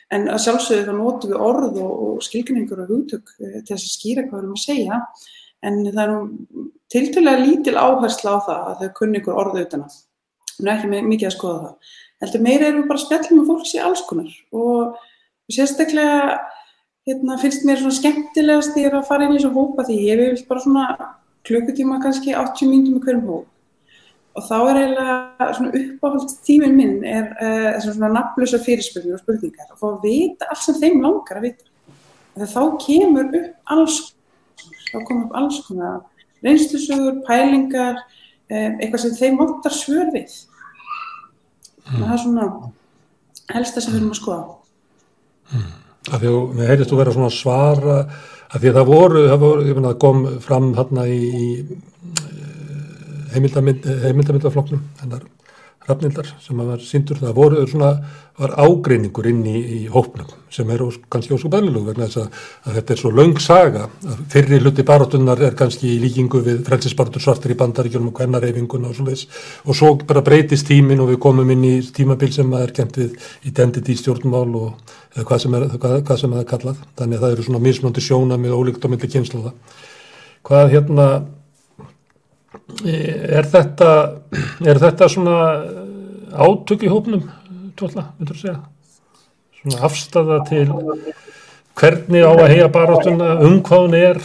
en að sjálfsögðu þá notum við orð og, og skilgrinningur og hugtök uh, til þess að skýra hvað við erum að segja. En það er nú tiltölulega lítil áhersla á það að þau kunni ykkur orðu utan að hún er ekki mikið að skoða það. Heldur meira erum við bara að spjalla með fólks í alls konar. Og sérstaklega hérna, finnst mér svona skemmtilegast því að fara inn í þessu hópa því ég vil bara svona klukkutíma kannski 80 mínutum með hverjum hóp og þá er eiginlega svona uppáhald tíminn minn er uh, svona nafnlösa fyrirspurnir og spurningar og fá að vita allt sem þeim langar að vita þegar þá kemur upp alls þá komur upp alls konar reynslusögur, pælingar um, eitthvað sem þeim vantar svör við mm. það er svona helsta sem við erum að skoða mm. Heyrðist þú vera svona svara af því að það voru, það voru að kom fram hérna í, í heimildamindaflokknum hennar rafnildar sem var síndur, það voru svona var ágreiningur inn í, í hópnum sem er kannski ósku bæðilegu vegna þess að, að þetta er svo laung saga. Að fyrri hluti barátunnar er kannski í líkingu við frelsisbarátur svartir í bandaríkjum og hvernareyfinguna og svo leiðis og svo bara breytist tímin og við komum inn í tímabil sem er kent við identity stjórnmál og hvað sem er, hvað, hvað sem er kallað. Þannig að það eru svona mismöndi sjóna með ólíkt og myndi kynsluða hvað hérna Er þetta, er þetta svona átök í hópnum, tvolla, myndur þú segja? Svona afstafa til hvernig á að heia baráttuna, um hvað hún er?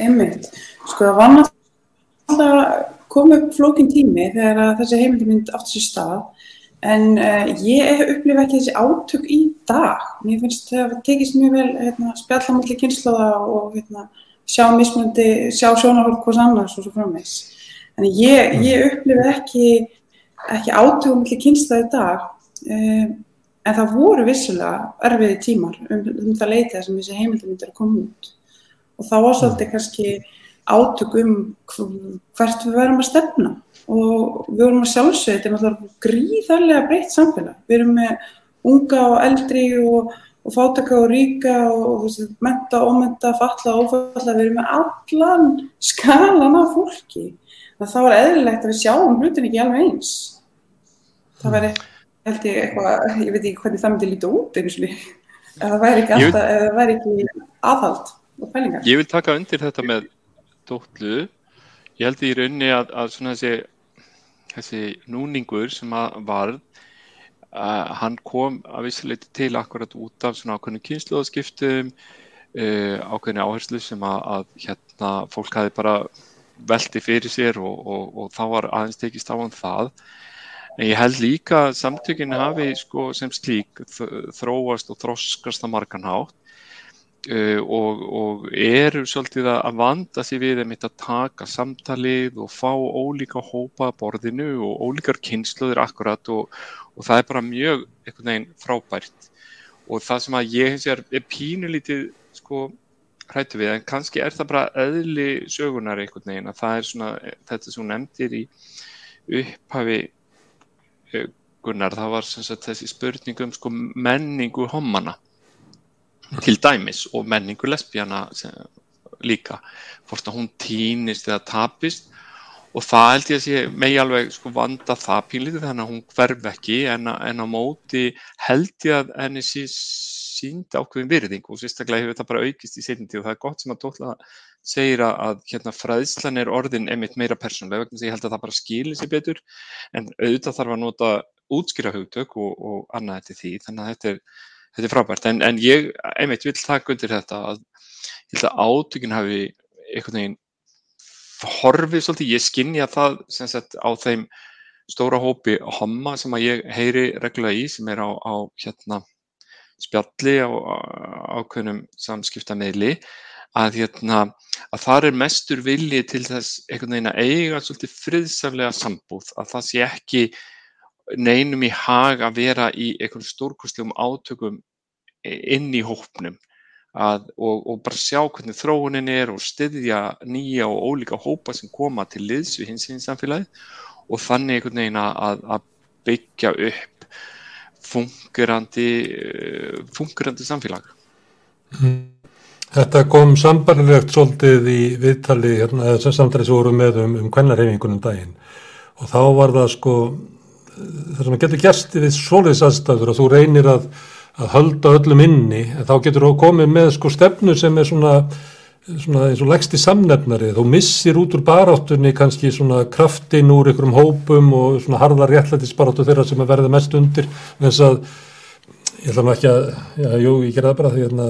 Einmitt, sko það var náttúrulega komið upp flókin tími þegar þessi heimildamind átt sér stað en uh, ég upplifa ekki þessi átök í dag. Mér finnst það að tekist mjög vel hérna, spjallamöldi kynnslóða og hérna, sjá mismundi, sjá sjónarhald hvers annars og svo framvegs. Þannig ég, ég upplifi ekki, ekki átökum til kynstaði dag um, en það voru vissulega erfiði tímar um, um það leitið sem þessi heimildum myndir að koma út og þá var svolítið mm. kannski átök um hvert við verðum að stefna og við vorum að sjálfsögja þetta er gríðarlega breytt samfélag. Við erum með unga og eldri og og fátaka og ríka og veist, menta, ómenta, falla, ófalla við erum með allan skalan af fólki þá er eðlilegt að við sjáum hlutin ekki alveg eins. Það væri held ég eitthvað ég veit ekki hvernig það myndi líta út það væri ekki, alltaf, vil... væri ekki aðhald og pælingar. Ég vil taka undir þetta með dóttlu ég held í raunni að, að þessi, þessi núningur sem varð Uh, hann kom að vissuleiti til akkurat út af svona ákveðinu kynsluðaskiptum uh, ákveðinu áherslu sem að, að hérna fólk hafi bara velti fyrir sér og, og, og þá var aðeins tekist á hann um það. En ég held líka að samtökinu hafi sko, sem slík þróast og þroskast að margan hátt Uh, og, og eru svolítið að vanda sér við að taka samtalið og fá ólíka hópa að borðinu og ólíkar kynsluður akkurat og það er bara mjög einhvern veginn frábært. Og það sem að ég hef sér er pínulítið sko hrættu við en kannski er það bara öðli sögunar einhvern veginn að það er svona þetta sem hún nefndir í upphafi uh, Gunnar það var sagt, þessi spurningum sko menningu hommana til dæmis og menningu lesbjana líka hvort að hún týnist eða tapist. Og það held ég að sé megi alveg sko vanda það pínlítið þannig að hún hverf ekki en, en á móti held ég að henni sé sínd ákveðin virðing og sérstaklega hefur það bara aukist í setjandi og það er gott sem að Tóla segir að, að hérna, fræðslan er orðin einmitt meira persónulega vegna þess að ég held að það bara skilir sér betur. En auðvitað þarf að nota útskýra hugtök og, og annað þetta því þannig að þetta er, þetta er frábært. En, en ég einmitt vil taka undir þetta að ég held að átökinn hafi einhvern veginn horfið svolítið, ég skinnja það sem sagt á þeim stóra hópi homma sem að ég heyri reglulega í sem er á, á hérna spjalli á ákveðnum samskiptameili að, hérna, að þar er mestur vilji til þess einhvern veginn að eiga svolítið friðsaflega sambúð að það sé ekki neinum í hag að vera í einhvern stórkostlegum átökum inn í hópnum. Að, og, og bara sjá hvernig þróunin er og styðja nýja og ólíka hópa sem koma til liðs við hins hins samfélagi og þannig einhvern veginn að, að byggja upp fungerandi, fungerandi samfélag. Þetta kom sambarlilegt svolítið í viðtali hérna, sem samtalið sem voru með um, um kvennarhefingunum daginn og þá var það sko það sem getur gerst við svoleiðs aðstæður og þú reynir að að halda öllum inni, en þá getur þú komið með sko stefnu sem er svona, svona eins og leggst í samnefnari, þú missir út úr baráttunni kannski svona kraftin úr einhverjum hópum og svona harða réttlætisbaráttu þeirra sem að verða mest undir, þess að ég ætla nú ekki að, já, jú, ég gerði það bara því hérna,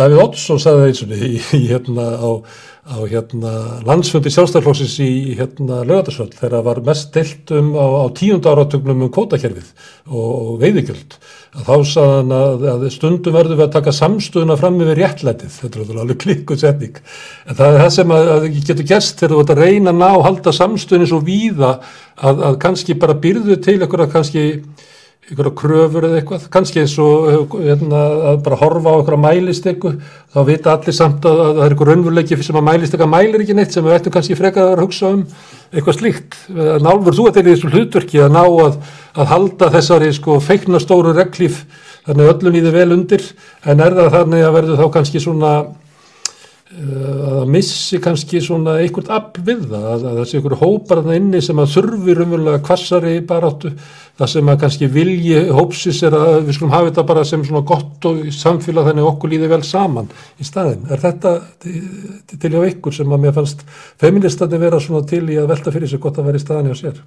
Davíð Oddsson sagði það eins og í, í hérna á, á hérna landsfundi sjálfstæðarflóksins í hérna lögatarsvöld þegar það var mest deilt um á, á tíunda áratögnum um kótakerfið og, og veiðigjöld. Að þá sagðan að, að stundum verður við að taka samstöðuna fram yfir réttlætið, þetta er alveg klikkuð setning, en það er það sem að, að getur gerst þegar þú ert að reyna að ná að halda samstöðinu svo víða að, að kannski bara byrðu til eitthvað kannski einhverja kröfur eða eitthvað, kannski eins og hérna, að bara horfa á einhverja mælistekku, þá vita allir samt að, að það er einhver raunveruleiki sem að mælistekka mælir ekki neitt sem við ættum kannski frekar að hugsa um eitthvað slíkt. Nálfur þú að þetta er í þessu hlutverki að ná að, að halda þessari sko feikna stóru reglíf þannig öllum í þið vel undir en er það þannig að verður þá kannski svona að missi kannski svona einhvert afl við það, að, að þessi einhverju hópar þarna inni sem að þurfi raunverulega kvassari baráttu, það sem að kannski vilji hópsis er að við skulum hafa þetta bara sem svona gott og samfélag þannig okkur líði vel saman í staðin. Er þetta til, hjá ykkur sem að mér fannst feministandi vera svona til í að velta fyrir sig gott að vera í staðin hjá sér?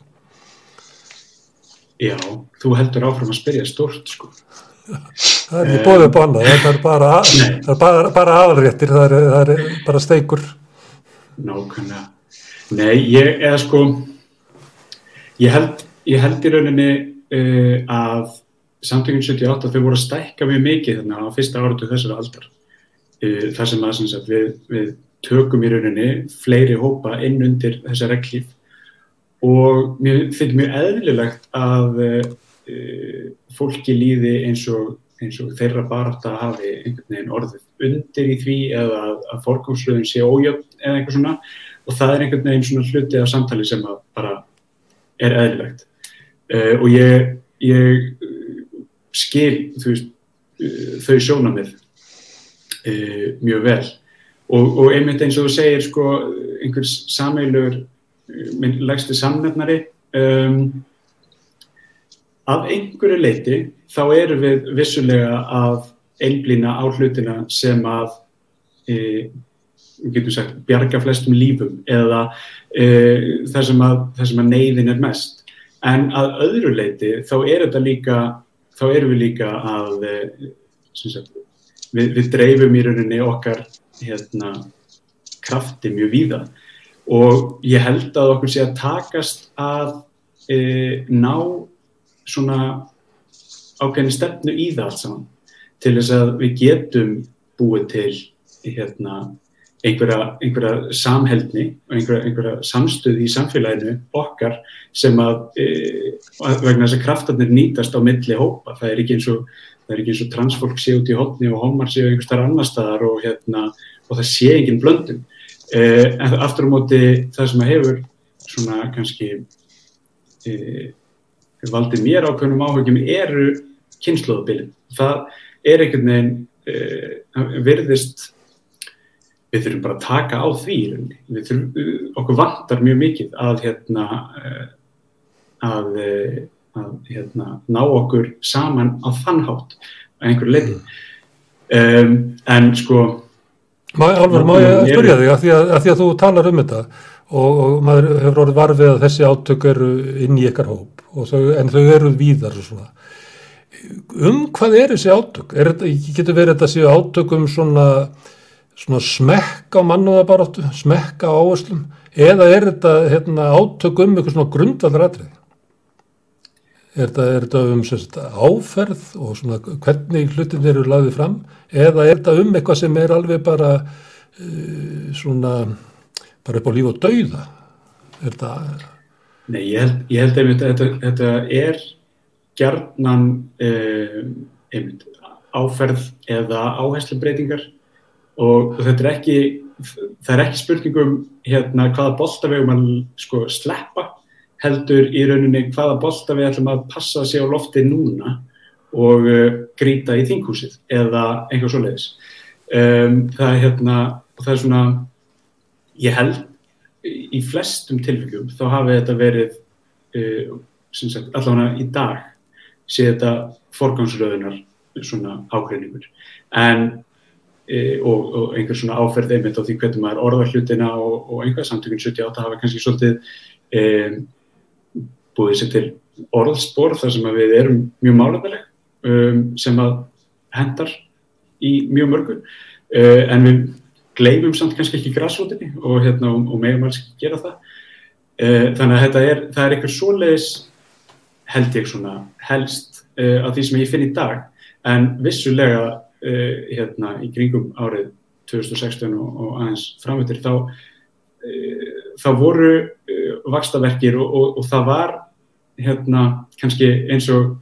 Já, þú heldur áfram að spyrja stort sko. Það er ekki bóðið annað, það er bara, bara, bara aðalréttir, það er, það er bara steikur. Nákvæmlega. Nei, ég, eða sko, ég held, ég held í rauninni uh, að samtökjum 78 þau voru að stækka mjög mikið þarna á fyrsta áratu þessara aldar. Uh, þar sem að, sem sagt, við, við tökum í rauninni fleiri hópa inn undir þessa reglíf og mér finnst mjög eðlilegt að uh, fólki líði eins og, eins og þeirra barátt að hafi einhvern veginn orðið undir í því eða að, að fórgómslöðin sé ójöfn eða eitthvað svona. Og það er einhvern veginn svona hluti af samtali sem bara er eðlilegt. Uh, og ég, ég skil veist, uh, þau sjónamið uh, mjög vel. Og, og einmitt eins og þú segir sko einhvers sameilur minn legstu samnefnari um, af einhverju leiti þá eru við vissulega að einblýna á hlutina sem að e, sagt bjarga flestum lífum eða e, þar, sem sem að neyðin er mest. En að öðru leiti þá er líka þá erum við líka að e, sagt, við, við dreifum í rauninni okkar hérna, krafti mjög víða. Og ég held að okkur sé að takast að e, ná svona ákveðin stefnu í það allt saman. Til þess að við getum búið til hérna, einhverja, einhverja samheldni og einhverja, einhverja samstöði í samfélaginu okkar sem að e, vegna þess að kraftarnir nýtast á milli hópa, það er ekki eins og og transfólk sé út í hotni og homar sé einhvers þar annar staðar og, hérna, og það sé engin blöndum e, en aftur á móti það sem að hefur svona kannski e, valdið mér ákveðnum áhugjum eru kynnslóðabilin. Það er einhvern veginn uh, virðist við þurfum bara að taka á því. Við þurfum, okkur vantar mjög mikið að hérna eh, að, eh, að hérna, ná okkur saman á þann hátt að einhverju leiti um, en sko Álfur, má ég spyrja þig að því að, að því að þú talar um þetta og, og maður hefur orðið varfið að þessi átök eru inn í ykkar hóp þau, en þau eru víðar og svona. Um hvað er þessi átök? Er getur verið þetta séu átök um svona, svona smekk á mannúðabaráttu, smekk á áherslum eða er þetta hérna, átök um eitthvað svona grundvallratrið? Er þetta, er þetta um sérst, áferð og svona hvernig hlutin eru lagðið fram eða er þetta um eitthvað sem er alveg bara uh, svona bara upp á líf og dauða? Er þetta... Nei, ég held, ég held einmitt að þetta, þetta er gjarnan uh, einmitt áferð eða áherslubreitingar og þetta er ekki, það er ekki spurningum hérna hvaða boltavegum að sko sleppa heldur í rauninni hvaða bolta við ætlum að passa sig á lofti núna og uh, grýta í þinghúsið eða einhver svo leiðis. Um, það, er hérna, það er svona, ég held í flestum tilfengum þá hafi þetta verið, uh, sagt, allavega í dag sé þetta forgangsröðunar svona ágreiningur. En uh, og, og einhver svona áferð einmitt á því hvernig maður orðar hlutina og, og einhver samtökun 78 hafa kannski svolítið um, búið sér til orðspor þar sem við erum mjög málefnileg um, sem að hendar í mjög mörgu uh, en við gleymum samt kannski ekki græsrótinni og, hérna, og, og megum alls ekki gera það. Uh, þannig að þetta er, það er eitthvað svoleiðis held ég svona helst uh, af því sem ég finn í dag. En vissulega hérna í kringum árið 2016 og, og aðeins framveitir þá það voru vakstaverkir og, það var hérna kannski eins og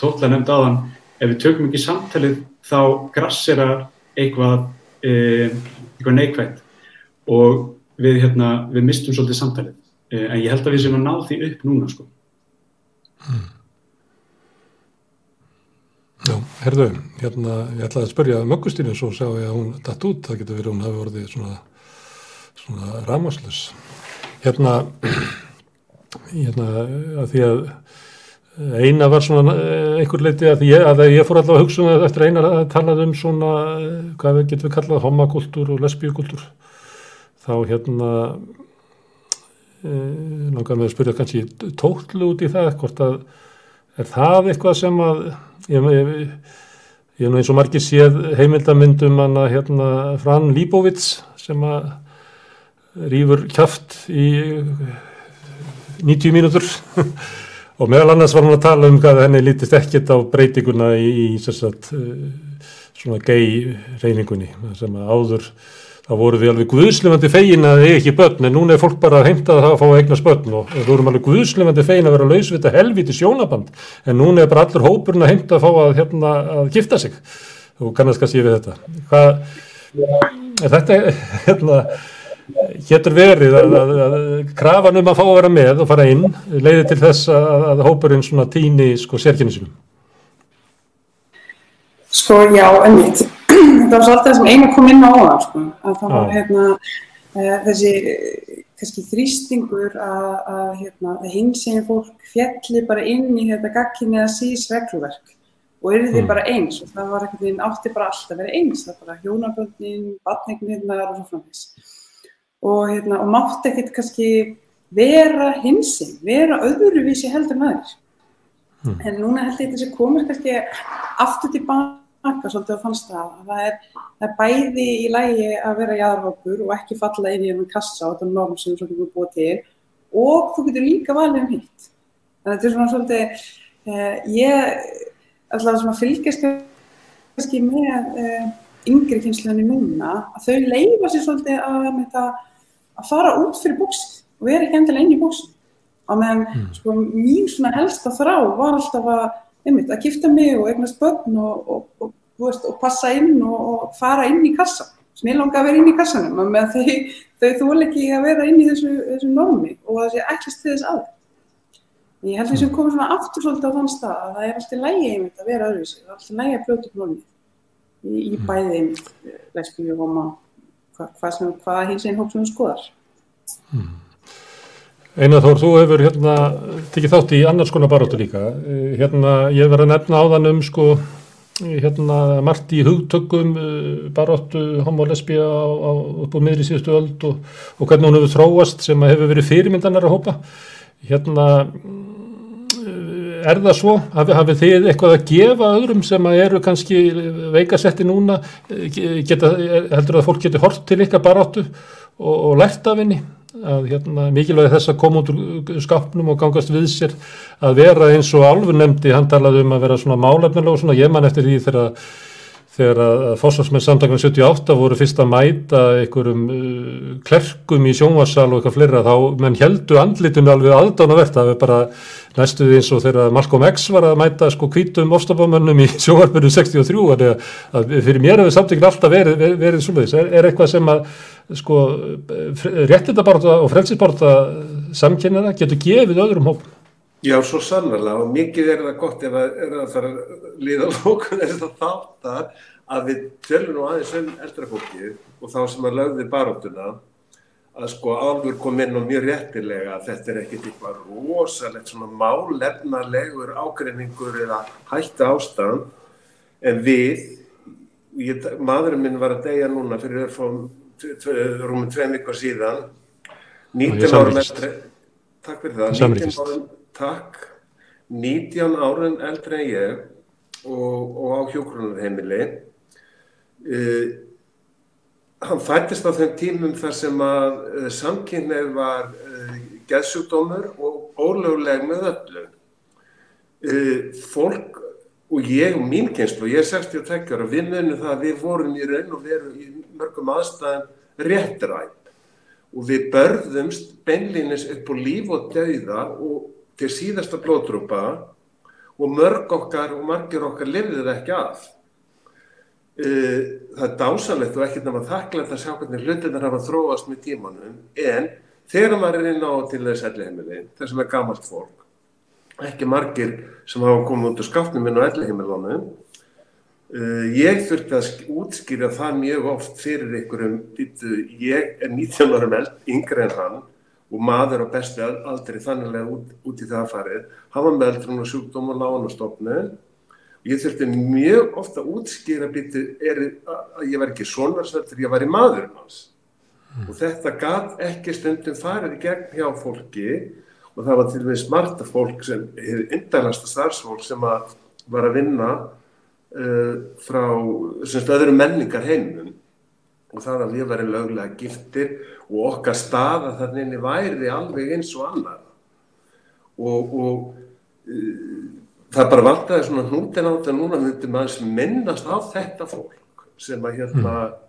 tótla nefnd aðan ef við tökum ekki samtalið þá grassera eitthvað, e, eitthvað neikvægt og við, hérna, við mistum svolítið samtalið e, en ég held að við sem að ná því upp núna sko. Hmm. Já, herðu, hérna ég ætlaði að spörja möggustínu svo sá ég að hún datt út, það getur verið hún hafi orðið svona, svona ramaslös hérna, (clears throat) hérna að því að eina var svona einhver leiti að ég, að ég fór alltaf að hugsa um eftir eina að talað um svona hvað getur við kallað homakultúr og lesbíukultúr. Þá hérna e, langar með að spyrja kannski tótlu út í það hvort að er það eitthvað sem að ég, ég, ég er nú eins og margir séð heimildamindum hana hérna Fran Líbovits sem að rýfur kæft í 90 mínútur (laughs) og meðal annars var hann að tala um hvað henni lítist ekkert á breytinguna í, í sagt, svona gay reyningunni sem að áður þá voru við alveg guðslefandi fegin að eigi ekki börn en núna er fólk bara að heimta það að fá að eignast börn og við vorum alveg guðslefandi fegin að vera lausvita helviti sjónaband en núna er bara allur hópurinn að heimta að fá að, hérna, að gifta sig. Og kannast kannski við þetta. Hvað er þetta (laughs) hérna Héttur verið að, að, að krafan um að fá að vera með og fara inn leiði til þess að, að hópurinn svona týni sko sérkynni sinum? Sko já, ennvitt. (clears throat) Það var svolítið það sem eina kom inn á það, sko. Að það var hérna e, þessi kannski þrýstingur að hérna, hins eginn fólk fjalli bara inn í þetta gagginni að sís regluverk og eru því mm. bara eins og það var ekkert einn átti bara alltaf að vera eins. Það var bara hjónaböndin, batningnirnar og svo framins og, hérna, og mátti ekkert kannski vera hinsinn, vera öðruvísi heldur maður. Mm. En núna held ég þessi komur kannski aftur tilbaka svolítið að fannst það að það er, það er bæði í lægi að vera jáðarhópur og ekki falla inn í einhvern kassa á þetta norm sem getur búið til og þú getur líka valið um hitt. Þetta er svona svolítið, eh, ég alltaf sem að fylgjast kannski með eh, yngri kynsluðinni núna að þau leifa sér svolítið að með það að fara út fyrir bóksið og vera ekki endilega inn í bóksið og meðan mm. sko, mín svona helsta þrá var alltaf að, einmitt, að gifta mig og eignast börn og, og, og, veist, og passa inn og fara inn í kassa sem ég langa að vera inn í kassanum og með þau, þau þól ekki að vera inn í þessu, þessu nómi og það sé ekkert til þess að ég held því sem komur svona aftur svolítið á þann stað að það er alltaf lægi einmitt að vera öðruvísi það er alltaf lægi að brjóta upp nómi í, í hmm. bæði einmitt lesbíu, homa hva, hvað, hvað hins einn hóp sem við skoðar. Einar Þór, þú hefur hérna tekið þátt í annars konar baróttu líka. Eh, Hérna, ég verið að nefna áðan um sko, hérna, margt í hugtökum eh, baróttu homo lesbía á, á, upp á miðri síðustu öld og, og hvernig hún hefur þróast sem hefur verið fyrirmyndanar að hópa. Hérna, er það svo? Hafið hafi þið eitthvað að gefa öðrum sem eru kannski veikasetti núna? Geta, heldur að fólk getur hort til ykkar baróttu og, og lært af henni? að hérna, mikilvægi þess að koma út úr skapnum og gangast við sér að vera eins og alveg nefndi, hann talaði um að vera svona málefnilega og svona, ég man eftir því þegar þegar að fórsvarsmenn samtakana 78 voru fyrst að mæta einhverjum uh, klerkum í sjónvarsal og eitthvað fleira þá menn heldu andlitinu alveg aðdánavert það er bara næstuði eins og þegar Malcolm X var að mæta sko kvítum ofstafamönnum í (laughs) sjónvarpunum 63 að, að fyrir mér hefur samtökin alltaf verið, verið, verið svoleiðis. Er, er eitthvað sem að sko réttindabarta og frelsinsbarta samkynina getur gefið öðrum hópum Já, svo sannarlega og mikið er það gott ef að, að það er að líða (laughs) lókun þess að þáttar að við tölum nú aðeins um eldra fólki og þá sem að lögði baróttuna að sko álur kom inn og mjög réttilega að þetta er ekkert eitthvað rosalegt svona málefnarlegur ágreiningur eða hætta ástand en við, ég, maðurinn minn var að deyja núna fyrir rúmum tveim ykkur síðan 19 árum eftir takk fyrir það, 19 árum takk. 19 árin eldri en ég og, og á hjókrunarheimili uh, hann fættist á þeim tímum þar sem að uh, samkynnið var uh, geðsjúkdómur og ólöguleg með öllu. Fólk og ég og mín kynnslu, ég er 62 ára við munum það að við vorum í raun og veru í mörgum aðstæðan réttræp og við börðumst beinlinis upp á líf og dauða og til síðasta blótrúpa og mörg okkar og margir okkar lifið það ekki af. Það er dásanlegt og ekkert náttúrulega þakklægt að sjá hvernig hlutinnar hafa þróast með tímanum en þegar maður er inn á til þess ellihemili, þess sem er gamalt fólk, ekki margir sem hafa komið út úr skapnum inn á ellihemilunum, ég þurfti að útskýra það mjög oft fyrir einhverjum, ég er 19 árum eld, yngre en hann, og maður á bestu aldrei þanniglega út, út í það farið. Hann var meðldrun og sjúkdóm og lánastofnu ég þurfti mjög ofta að útskýra býti að ég var ekki svonvarsveldur, ég var í maðurinn hans. Mm. og þetta gaf ekki stundum farið í gegn hjá fólki. Og það var til og með smarta fólk sem hefur indælasta starfsfólk sem að var að vinna uh, frá öðru menningar heimum og það að við verðum löglega giftir og okkar staða þannig væri alveg eins og annar og, og uh, það bara valdaði svona hnútin á þetta núna myndi maður minnast á þetta fólk sem að hérna mm.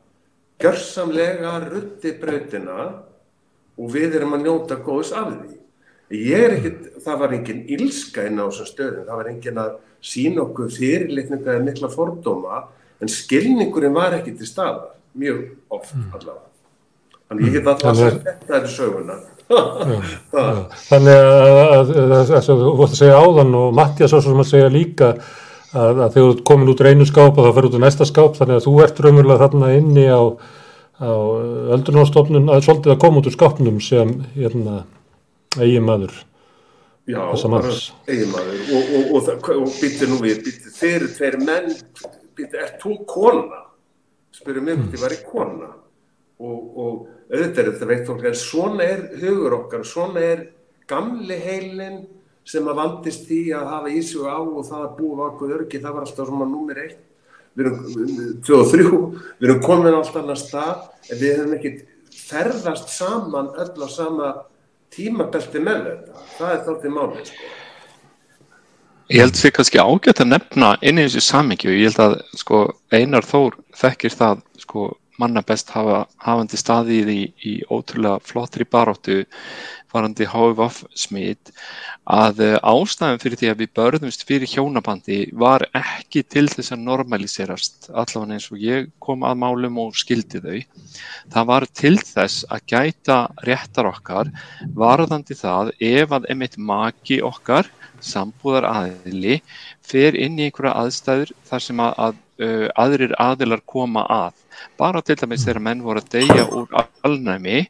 gjörsamlega rutti brautina og við erum að njóta góðs af því ég er ekkit, það var engin ílska inn á þessum stöðum, það var engin að sína okkur fyrirleikninga eða mikla fordóma en skilningurinn var ekki til staðar mjög oft mm. allavega Þannig ég get alltaf að þetta er söguna. Þannig að þess að þú vorst að segja áðan og Mattias svo sem að segja líka að, að þegar þú komin út úr einu skáp og það fer út úr næsta skáp þannig að þú ert raunverulega þarna inni á, á öldrunarstofnun að svolítið að koma út úr skápnum sem hérna, eigin maður. Já, eigin maður og, og, og, og býttu nú við, býttu þeir tveir menn, býttu, er þú kona? Spyrir mér, býttu, var ég kona? og auðvitað er þetta veikt fólk en svona er hugur okkar svona er gamli heilin sem að vandist því að hafa í sig á og það að búa vakkuð örgi það var alltaf svona nummer eitt við erum 2-3 við erum komin alltaf annar stað en við hefum ekki ferðast saman öll á sama tímabelti með þetta það er þáttið málið sko. Ég held því kannski ágætt að nefna inn í þessu samingju, ég held að sko, Einar Þór þekkir það sko manna best hafa, hafandi staðið í, í ótrúlega flottri baróttu varandi HVF smitt að eh, ástæðan fyrir því að við börðumst fyrir hjónabandi var ekki til þess að normaliserast allavega eins og ég kom að málum og skildi þau. Það var til þess að gæta réttar okkar varðandi það ef að emitt maki okkar, sambúðar aðili, fer inn í einhverja aðstæður þar sem að, að uh, aðrir aðilar koma að. Bara til dæmis þegar menn voru að deyja úr alnæmi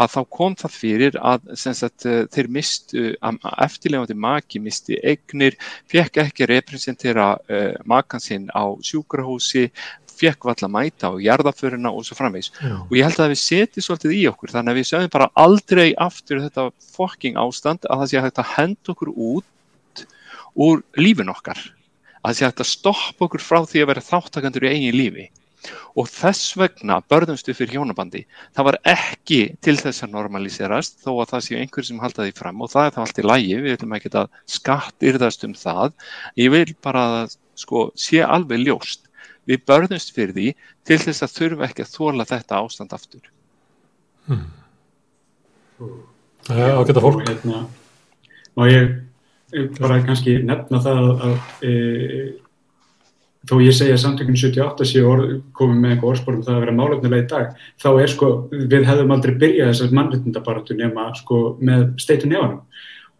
að þá kom það fyrir að sagt, uh, þeir mistu, uh, eftirlefandi maki misti eignir, fekk ekki representera uh, makan sinn á sjúkrahúsi, fekk valla mæta á jarðaföruna og svo framvegs og ég held að við setjum svolítið í okkur þannig að við sögum bara aldrei aftur þetta fokking ástand að það sé að þetta hend okkur út úr lífin okkar að það sé að þetta stoppa okkur frá því að vera þáttakandur í eigin lífi. Og þess vegna börðumstu fyrir hjónabandi. Það var ekki til þess að normaliserast þó að það séu einhver sem halda því fram. Og það er það allt í lægi, við viljum ekki að skatt yrðast um það. Ég vil bara að sko, sé alveg ljóst. Við börðumst fyrir því til þess að þurfa ekki að þóla þetta ástand aftur. Hmm. Það er ágætt að fólk. Hérna, Má ég bara kannski nefna það að, e, þó ég segja samtökun 78 sé komið með einhver orðspórum það að vera málefnilega í dag þá er sko, við hefðum aldrei byrjað þessar mannréttindabaratu nema sko með steitun nefanum.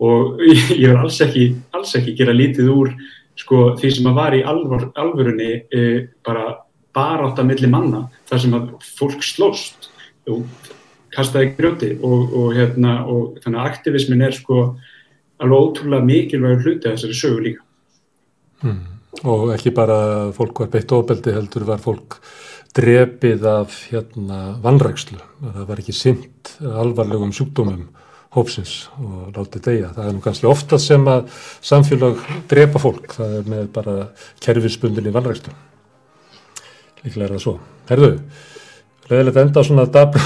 Og (laughs) ég, er alls ekki, alls ekki gera lítið úr sko því sem að var í alvor, alvörunni e, bara barátt að milli manna þar sem að fólk slóst og kastaði grjóti og, og, hérna, og þannig að aktivismin er sko alveg ótrúlega mikilvægur hluti að þessari sögu líka. Hmm. Og ekki bara fólk var beitt ofbeldi heldur var fólk drepið af hérna vannrækslu. Það var ekki synd alvarlegum sjúkdómum hópsins og látið deyja. Það er nú kannski ofta sem að samfélag drepa fólk. Það er með bara kerfisbundin í vannrækslu. Líklega er það svo. Herðu, leðilegt enda á svona dabru,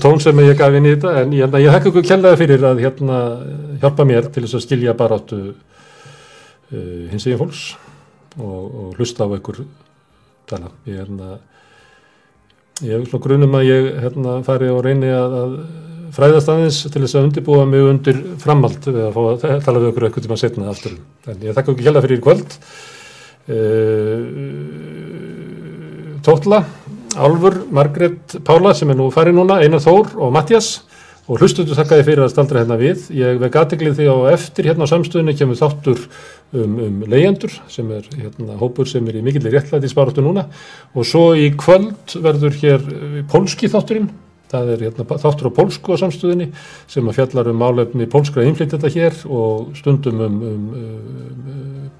(laughs) tón sem ég gaf inn í þetta en ég, ég hekka ykkur kjallaði fyrir að hérna, hjálpa mér til þess að skilja bara áttu uh, hins eginn fólks og, og hlusta á ykkur tala. Ég er hérna, ég hef svona grunum að ég hérna fari og reyni að, að fræðast aðeins til þess að undirbúa mig undir framhald við að fá að tala við okkur eitthvað tíma setna aftur. En ég þakka ykkur kjallaði fyrir í kvöld. Uh, Tótla, Álfur, Margret Pála sem er nú farið núna, Einar Þór og Mattias og hlustundu þakkaði fyrir að staldra hérna við. Ég veg aðteglið því á eftir hérna á samstöðinu kemur þáttur um, um leyendur sem er hérna hópur sem er í mikillir réttlæti í spáratu núna og svo í kvöld verður hér pólski þátturinn. Það er hérna, þáttur á pólsku á samstöðinni sem að fjallar um málefni pólskra innflytjata hér og stundum um, um,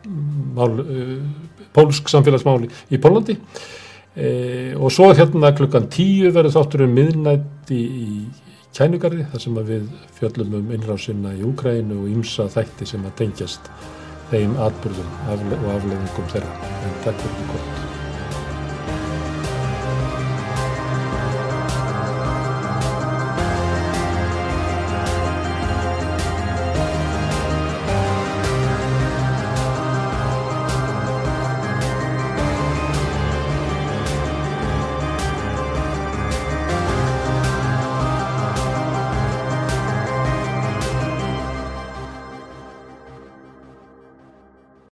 um mál, pólsk samfélagsmáli í Pólandi. E, og svo hérna klukkan tíu verður þáttur um miðnætti í kænugarði þar sem við fjöllum um innrásinna í Úkrænu og ymsa þætti sem að tengjast þeim atbyrðum og afleðingum þeirra. En takk fyrir.